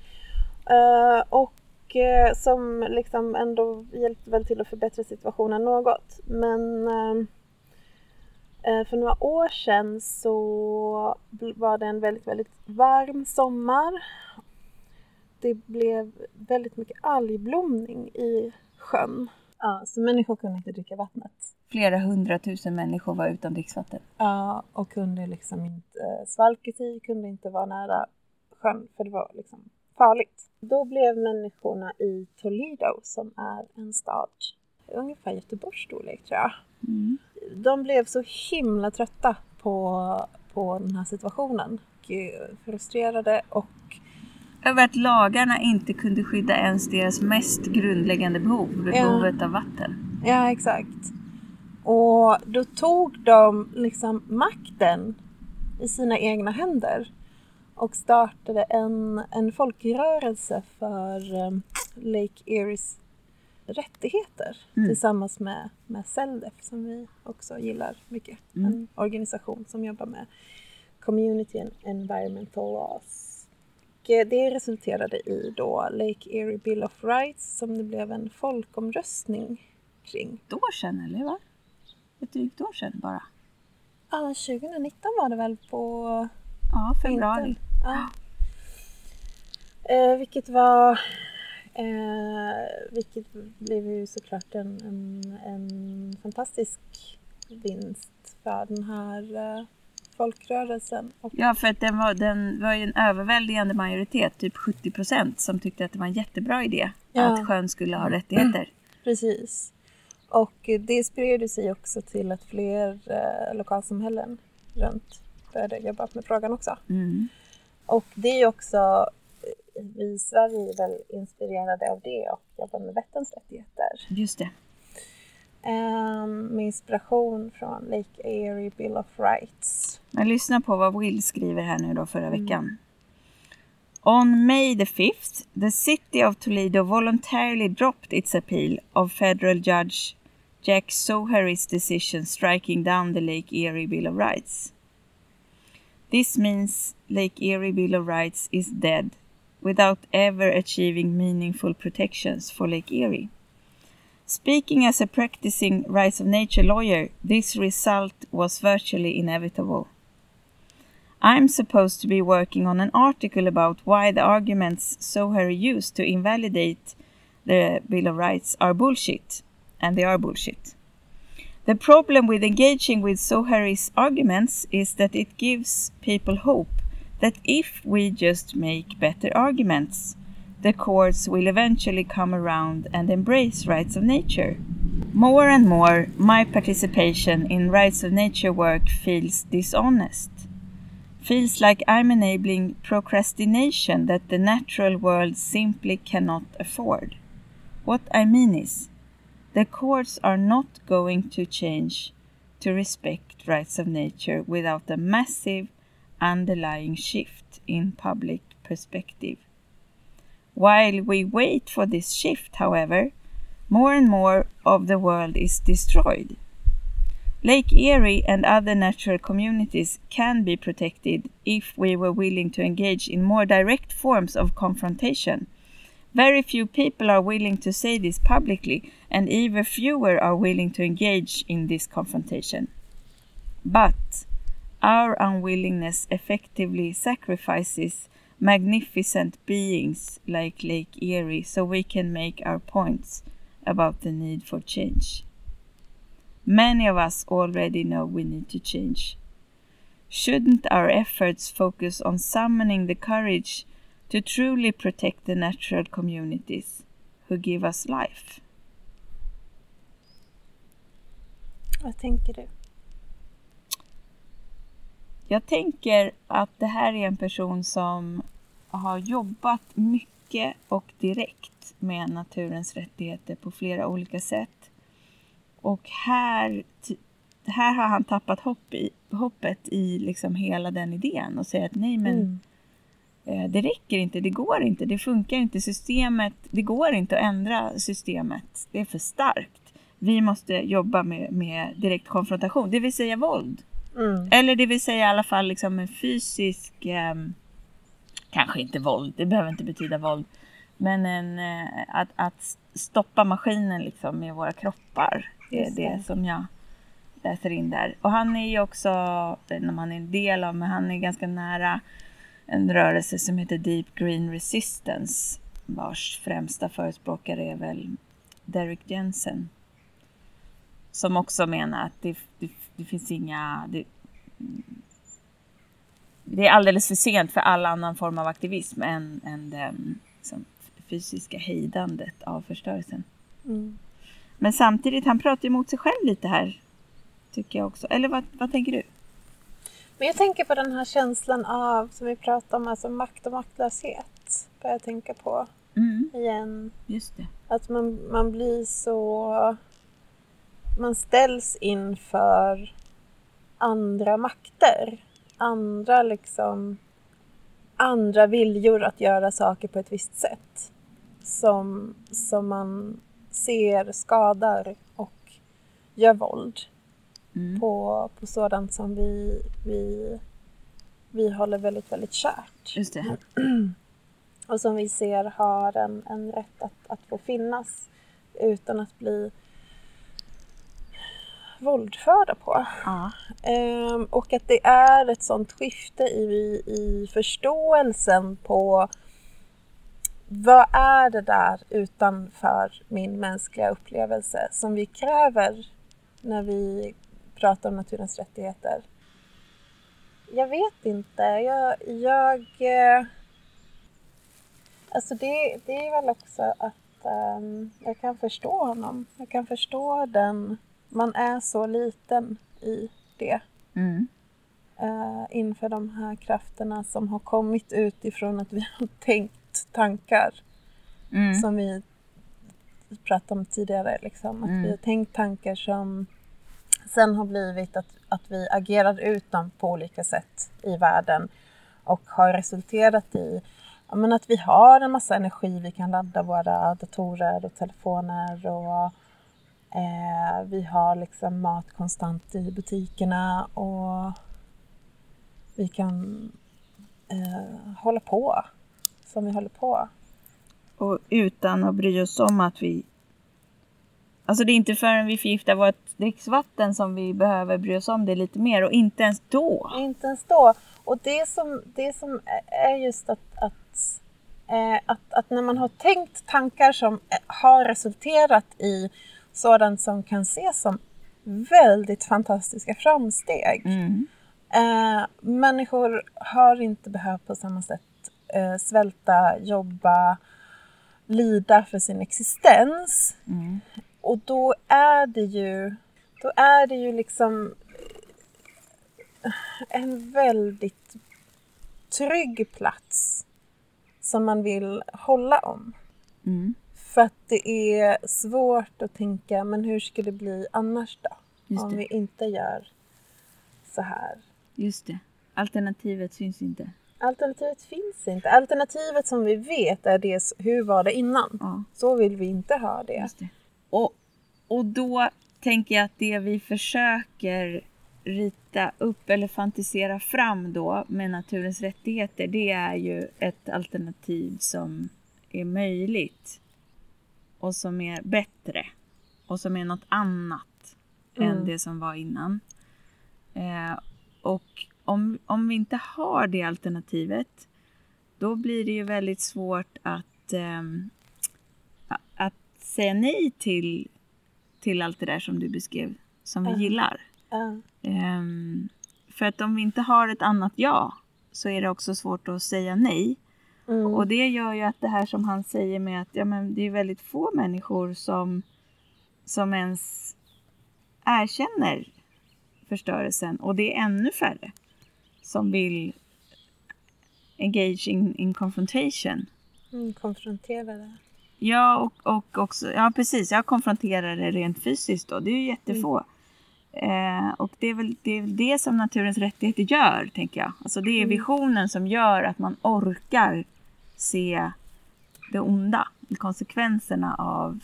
Uh, och uh, som liksom ändå hjälpte väl till att förbättra situationen något. Men uh, för några år sedan så var det en väldigt, väldigt varm sommar. Det blev väldigt mycket algblomning i sjön. Ja, så människor kunde inte dricka vattnet. Flera hundratusen människor var utan dricksvatten. Ja, och kunde liksom inte eh, svalka sig, kunde inte vara nära sjön för det var liksom farligt. Då blev människorna i Toledo, som är en stad ungefär Göteborgs storlek tror jag. Mm. De blev så himla trötta på, på den här situationen. Och frustrerade och över att lagarna inte kunde skydda ens deras mest grundläggande behov, behovet ja. av vatten. Ja, exakt. Och då tog de liksom makten i sina egna händer och startade en, en folkrörelse för um, Lake Eries rättigheter mm. tillsammans med, med CELDEF som vi också gillar mycket. Mm. En organisation som jobbar med Community and Environmental Laws Eh, det resulterade i då Lake Erie Bill of Rights som det blev en folkomröstning kring. Ett år sedan eller va? Ett drygt år sedan bara? Ja, 2019 var det väl på Ja, februari. Ja. Eh, vilket var eh, vilket blev ju såklart en, en, en fantastisk vinst för den här eh, folkrörelsen. Ja, för att den var, den var ju en överväldigande majoritet, typ 70 procent, som tyckte att det var en jättebra idé ja. att sjön skulle ha rättigheter. [clears throat] Precis. Och det spred sig också till att fler eh, lokalsamhällen runt började jobba med frågan också. Mm. Och det är också, vi i Sverige är väl inspirerade av det och jobbar med Vätterns rättigheter. Just det. Um, med inspiration från Lake Erie Bill of Rights. Men lyssna på vad Will skriver här nu då förra mm. veckan. On May the 5th, the city of Toledo voluntarily dropped its appeal of federal judge Jack Sohary's decision striking down the Lake Erie Bill of Rights. This means Lake Erie Bill of Rights is dead without ever achieving meaningful protections for Lake Erie. Speaking as a practicing rights of nature lawyer, this result was virtually inevitable. I'm supposed to be working on an article about why the arguments Sohari used to invalidate the Bill of Rights are bullshit, and they are bullshit. The problem with engaging with Sohari's arguments is that it gives people hope that if we just make better arguments, the courts will eventually come around and embrace rights of nature. More and more, my participation in rights of nature work feels dishonest. Feels like I'm enabling procrastination that the natural world simply cannot afford. What I mean is, the courts are not going to change to respect rights of nature without a massive underlying shift in public perspective. While we wait for this shift, however, more and more of the world is destroyed. Lake Erie and other natural communities can be protected if we were willing to engage in more direct forms of confrontation. Very few people are willing to say this publicly, and even fewer are willing to engage in this confrontation. But our unwillingness effectively sacrifices magnificent beings like Lake Erie so we can make our points about the need for change. Many of us already know we need to change. Shouldn't our efforts focus on summoning the courage to truly protect the natural communities who give us life? Vad tänker du? Jag tänker att det här är en person som har jobbat mycket och direkt med naturens rättigheter på flera olika sätt. Och här här har han tappat hopp i, hoppet i liksom hela den idén och säger att nej men Mm. eh, det räcker inte, det går inte, det funkar inte, systemet, det går inte att ändra systemet, det är för starkt. Vi måste jobba med, med direkt konfrontation, det vill säga våld. Mm. Eller det vill säga i alla fall liksom en fysisk, ehm, kanske inte våld, det behöver inte betyda våld, men en, eh, att, att stoppa maskinen liksom med våra kroppar. Det är det det. som jag läser in där. Och han är ju också, när man är en del av, men han är ganska nära en rörelse som heter Deep Green Resistance vars främsta förespråkare är väl Derek Jensen. Som också menar att det, det, det finns inga... Det, det är alldeles för sent för all annan form av aktivism än, än den liksom, fysiska hejdandet av förstörelsen. Mm. Men samtidigt, han pratar ju emot sig själv lite här. Tycker jag också. Eller vad, vad tänker du? Men jag tänker på den här känslan av, som vi pratade om, alltså makt och maktlöshet. Börjar jag tänka på Mm, igen. just det. Att man, man blir så... Man ställs inför andra makter. Andra liksom... Andra viljor att göra saker på ett visst sätt. Som, som man ser skadar och gör våld Mm. på, på sådant som vi, vi, vi håller väldigt, väldigt kärt. Just det. Och som vi ser har en, en rätt att, att få finnas utan att bli våldförda på. Ja. Ehm, och att det är ett sånt skifte i, i förståelsen på vad är det där utanför min mänskliga upplevelse som vi kräver när vi pratar om naturens rättigheter? Jag vet inte. Jag... jag eh, alltså det, det är väl också att ehm, jag kan förstå honom. Jag kan förstå den... Man är så liten i det. Mm. eh, inför de här krafterna som har kommit utifrån att vi har [laughs] tänkt tankar Mm. som vi pratade om tidigare. Liksom. Att Mm. vi har tänkt tankar som sen har blivit att, att vi agerar ut dem på olika sätt i världen och har resulterat i ja, men att vi har en massa energi, vi kan ladda våra datorer och telefoner och eh, vi har liksom mat konstant i butikerna och vi kan eh, hålla på som vi håller på. Och utan att bry oss om att vi... Alltså det är inte förrän vi förgiftar vårt dricksvatten som vi behöver bry oss om det lite mer och inte ens då. Inte ens då. Och det som, det som är just att, att, eh, att, att när man har tänkt tankar som har resulterat i sådant som kan ses som väldigt fantastiska framsteg. Mm. Eh, människor har inte behövt på samma sätt eh, svälta, jobba, lida för sin existens. Mm. Och då är det ju, då är det ju liksom eh, en väldigt trygg plats som man vill hålla om. Mm. För att det är svårt att tänka, men hur ska det bli annars då? Just om det. vi inte gör så här. Just det. Alternativet syns inte. Alternativet finns inte. Alternativet som vi vet är det, hur var det innan? Ja, Så vill vi inte ha det. det. Och, och då tänker jag att det vi försöker rita upp eller fantisera fram då med naturens rättigheter, det är ju ett alternativ som är möjligt och som är bättre och som är något annat än Mm. det som var innan. Eh, och om, om vi inte har det alternativet, då blir det ju väldigt svårt att, a- att säga nej till, till allt det där som du beskrev, som vi Ja. gillar. Ja. Ehm, för att om vi inte har ett annat ja, så är det också svårt att säga nej. Mm. Och det gör ju att det här som han säger med att ja, men det är väldigt få människor som, som ens erkänner förstörelsen och det är ännu färre som vill engage in, in confrontation. Mm, konfrontera det. Ja, och, och också, ja precis, jag konfronterar det rent fysiskt då, det är ju jättefå. Eh, och det är, väl, det är väl det som naturens rättigheter gör, tänker jag. Alltså det är visionen som gör att man orkar se det onda, konsekvenserna av,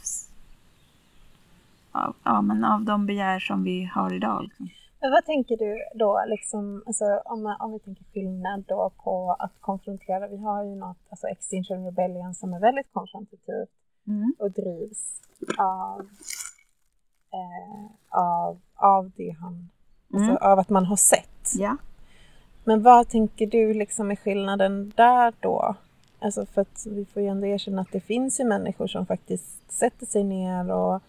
av, ja, men av de begär som vi har idag. liksom. Men vad tänker du då, liksom, alltså, om, om vi tänker skillnad då på att konfrontera, vi har ju något, alltså Extinction Rebellion som är väldigt konfrontativt Mm. och drivs av, eh, av, av det han, alltså Mm. av att man har sett. Ja. Men vad tänker du liksom är skillnaden där då? Alltså för att vi får ju ändå erkänna att det finns ju människor som faktiskt sätter sig ner och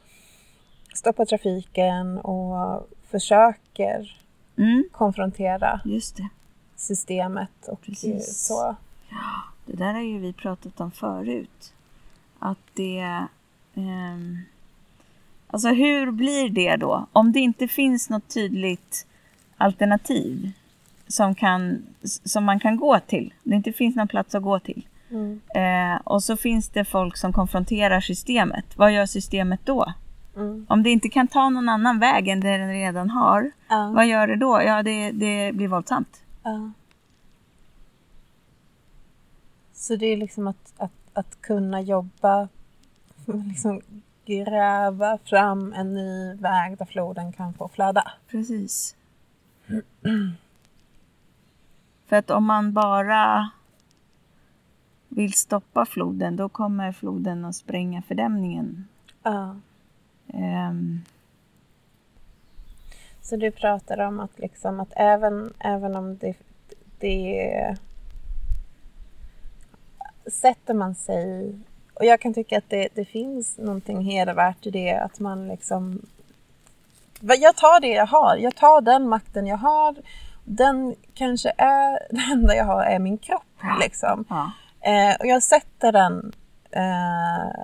stoppar trafiken och försöker Mm. konfrontera systemet och Precis. så. Det där har ju vi pratat om förut. Att det... ehm, alltså hur blir det då? Om det inte finns något tydligt alternativ som, kan, som man kan gå till. Det inte finns någon plats att gå till. Mm. Eh, och så finns det folk som konfronterar systemet. Vad gör systemet då? Mm. Om det inte kan ta någon annan väg än det den redan har, Ja. vad gör det då? Ja, det, det blir våldsamt. Ja. Så det är liksom att, att, att kunna jobba, [laughs] liksom gräva fram en ny väg där floden kan få flöda. Precis. [clears throat] För att om man bara vill stoppa floden, då kommer floden att spränga fördämningen. Ja. Ehm, Så du pratar om att, liksom, att även, även om det, det sätter man sig och jag kan tycka att det, det finns någonting hedervärt i det att man liksom jag tar det jag har, jag tar den makten jag har den kanske är [laughs] det enda jag har är min kropp liksom. ja. Eh, och jag sätter den eh,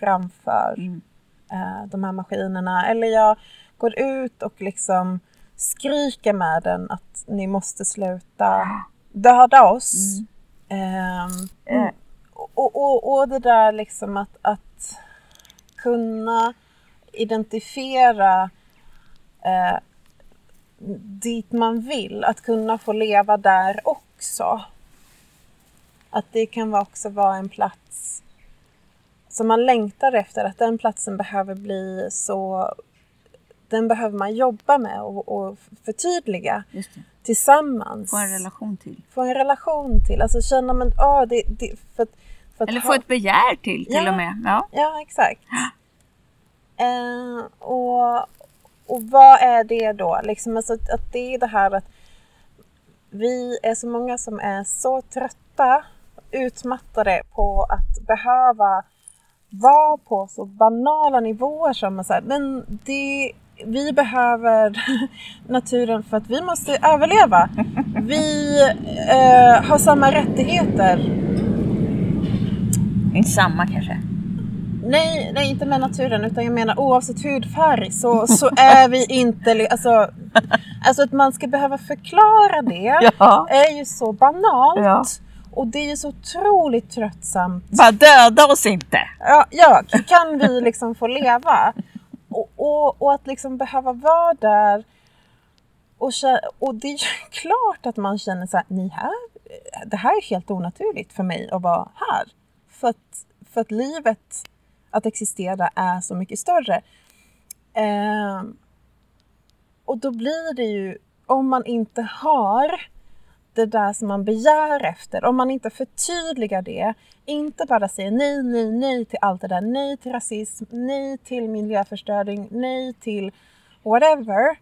framför Mm. eh, de här maskinerna. Eller jag går ut och liksom skriker med den att ni måste sluta döda oss. Ehm, Eh. och, och, och det där liksom att, att kunna identifiera eh, dit man vill, att kunna få leva där också. Att det kan också vara en plats som man längtar efter, att den platsen behöver bli så... Den behöver man jobba med och, och förtydliga tillsammans. Få en relation till. Få en relation till. Alltså känna man, ah, det, det, för, för Eller ha- få ett begär till, till Ja. och med. Ja. Ja, exakt. Eh, och, och vad är det då? Liksom, alltså, att det är det här att vi är så många som är så trötta, utmattade på att behöva vara på så banala nivåer som att här, men det, vi behöver [laughs] naturen för att vi måste överleva. Vi eh, har samma rättigheter Inte samma kanske. Nej, nej, inte med naturen, utan jag menar oavsett hudfärg så, så är vi inte... Alltså, alltså att man ska behöva förklara det Ja. är ju så banalt. Ja. Och det är ju så otroligt tröttsamt. Bara döda oss inte! Ja, ja kan vi liksom få leva? Och, och, och att liksom behöva vara där och, och det är ju [laughs] klart att man känner så här, ni här, det här är helt onaturligt för mig att vara här. För att, för att livet, att existera är så mycket större. Ehm, och då blir det ju, om man inte har det där som man begär efter, om man inte förtydligar det, inte bara säger nej, nej, nej till allt det där, nej till rasism, nej till miljöförstöring, nej till whatever,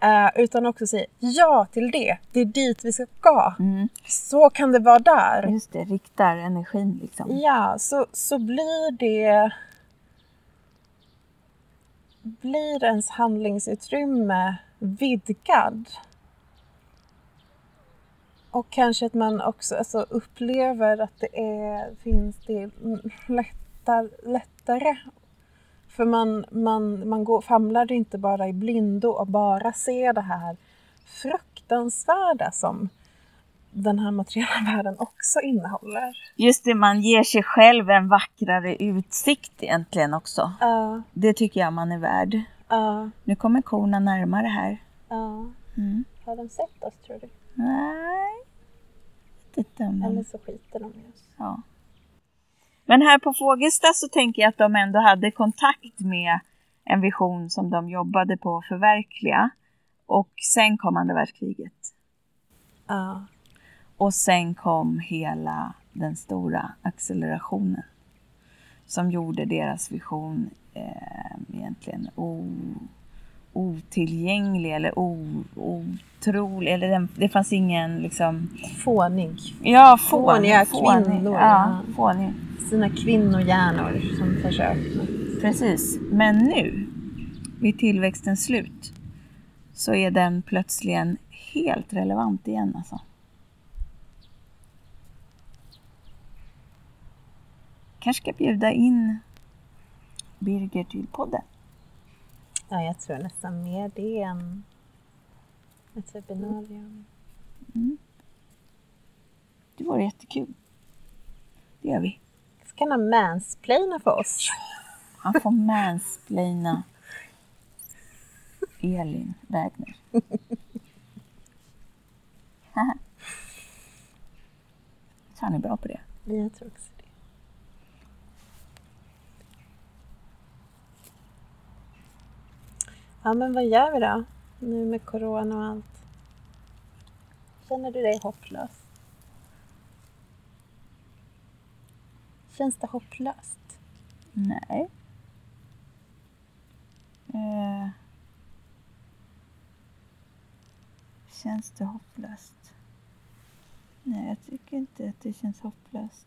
eh, utan också säger ja till det, det är dit vi ska gå. Mm. Så kan det vara där. Just det, riktar energin liksom. Ja, så, så blir det blir ens handlingsutrymme vidgad. Och kanske att man också alltså, upplever att det är, finns det lättar, lättare. För man, man, man går, famlar inte bara i blindo och bara ser det här fruktansvärda som den här materiella [laughs] världen också innehåller. Just det, man ger sig själv en vackrare utsikt egentligen också. Ja, Det tycker jag man är värd. Ja, Nu kommer korna närmare här. ja. Mm. Har de sett oss tror du? Nej, inte de... Eller så skiter de i oss. Ja. Men här på Fågelsta så tänker jag att de ändå hade kontakt med en vision som de jobbade på att förverkliga. Och sen kom andra världskriget. Ja. Och sen kom hela den stora accelerationen. Som gjorde deras vision eh, egentligen o, otillgänglig eller o, otrolig. Eller den, det fanns ingen liksom... Fånig. Ja, Fåniga fånig, kvinnor, Ja, fånig. Sina kvinnohjärnor som försök. Precis. Men nu, vid tillväxtens slut, så är den plötsligen helt relevant igen alltså. Kanske ska bjuda in Birger till podden. Ja, jag tror nästan mer det än ett webbinarium. Det vore jättekul. Det gör vi. Ska han mansplaina för oss? Han får mansplaina Elin Wägner. [laughs] Han är bra på det. Jag tror också Ja, men vad gör vi då? Nu med corona och allt. Känner du dig hopplös? Känns det hopplöst? Nej. Eh. Känns det hopplöst? Nej, jag tycker inte att det känns hopplöst.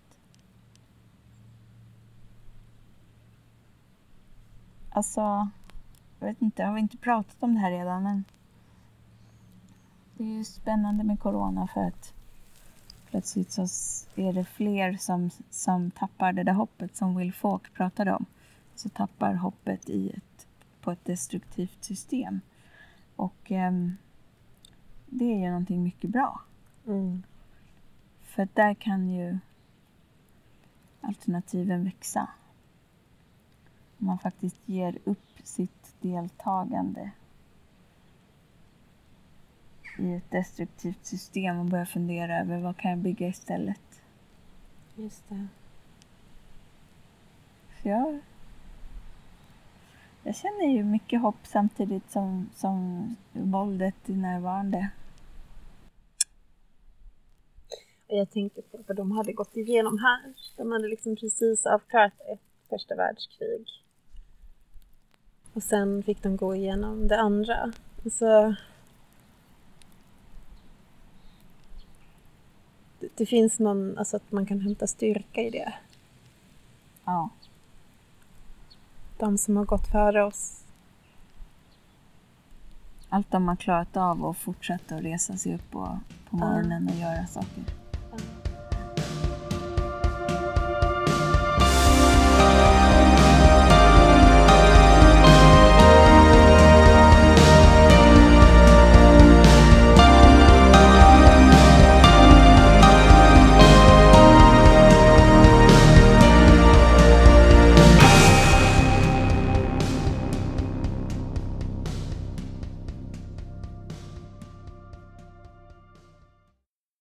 Alltså, jag vet inte, har vi inte pratat om det här redan? Men det är ju spännande med corona för att plötsligt så är det fler som, som tappar det där hoppet som Will Falk pratade om. Så tappar hoppet i ett, på ett destruktivt system. Och ehm, det är ju någonting mycket bra. Mm. För där kan ju alternativen växa. Om man faktiskt ger upp sitt deltagande i ett destruktivt system och börjar fundera över vad kan jag bygga istället. Just det. Så jag, jag känner ju mycket hopp samtidigt som, som våldet är närvarande. Jag tänkte på vad de hade gått igenom här. De hade liksom precis avklarat ett första världskrig. Och sen fick de gå igenom det andra. Så det, det finns någon, alltså att man kan hämta styrka i det. Ja, De som har gått före oss. allt de har klarat av och fortsatt att resa sig upp och, på morgonen och göra saker.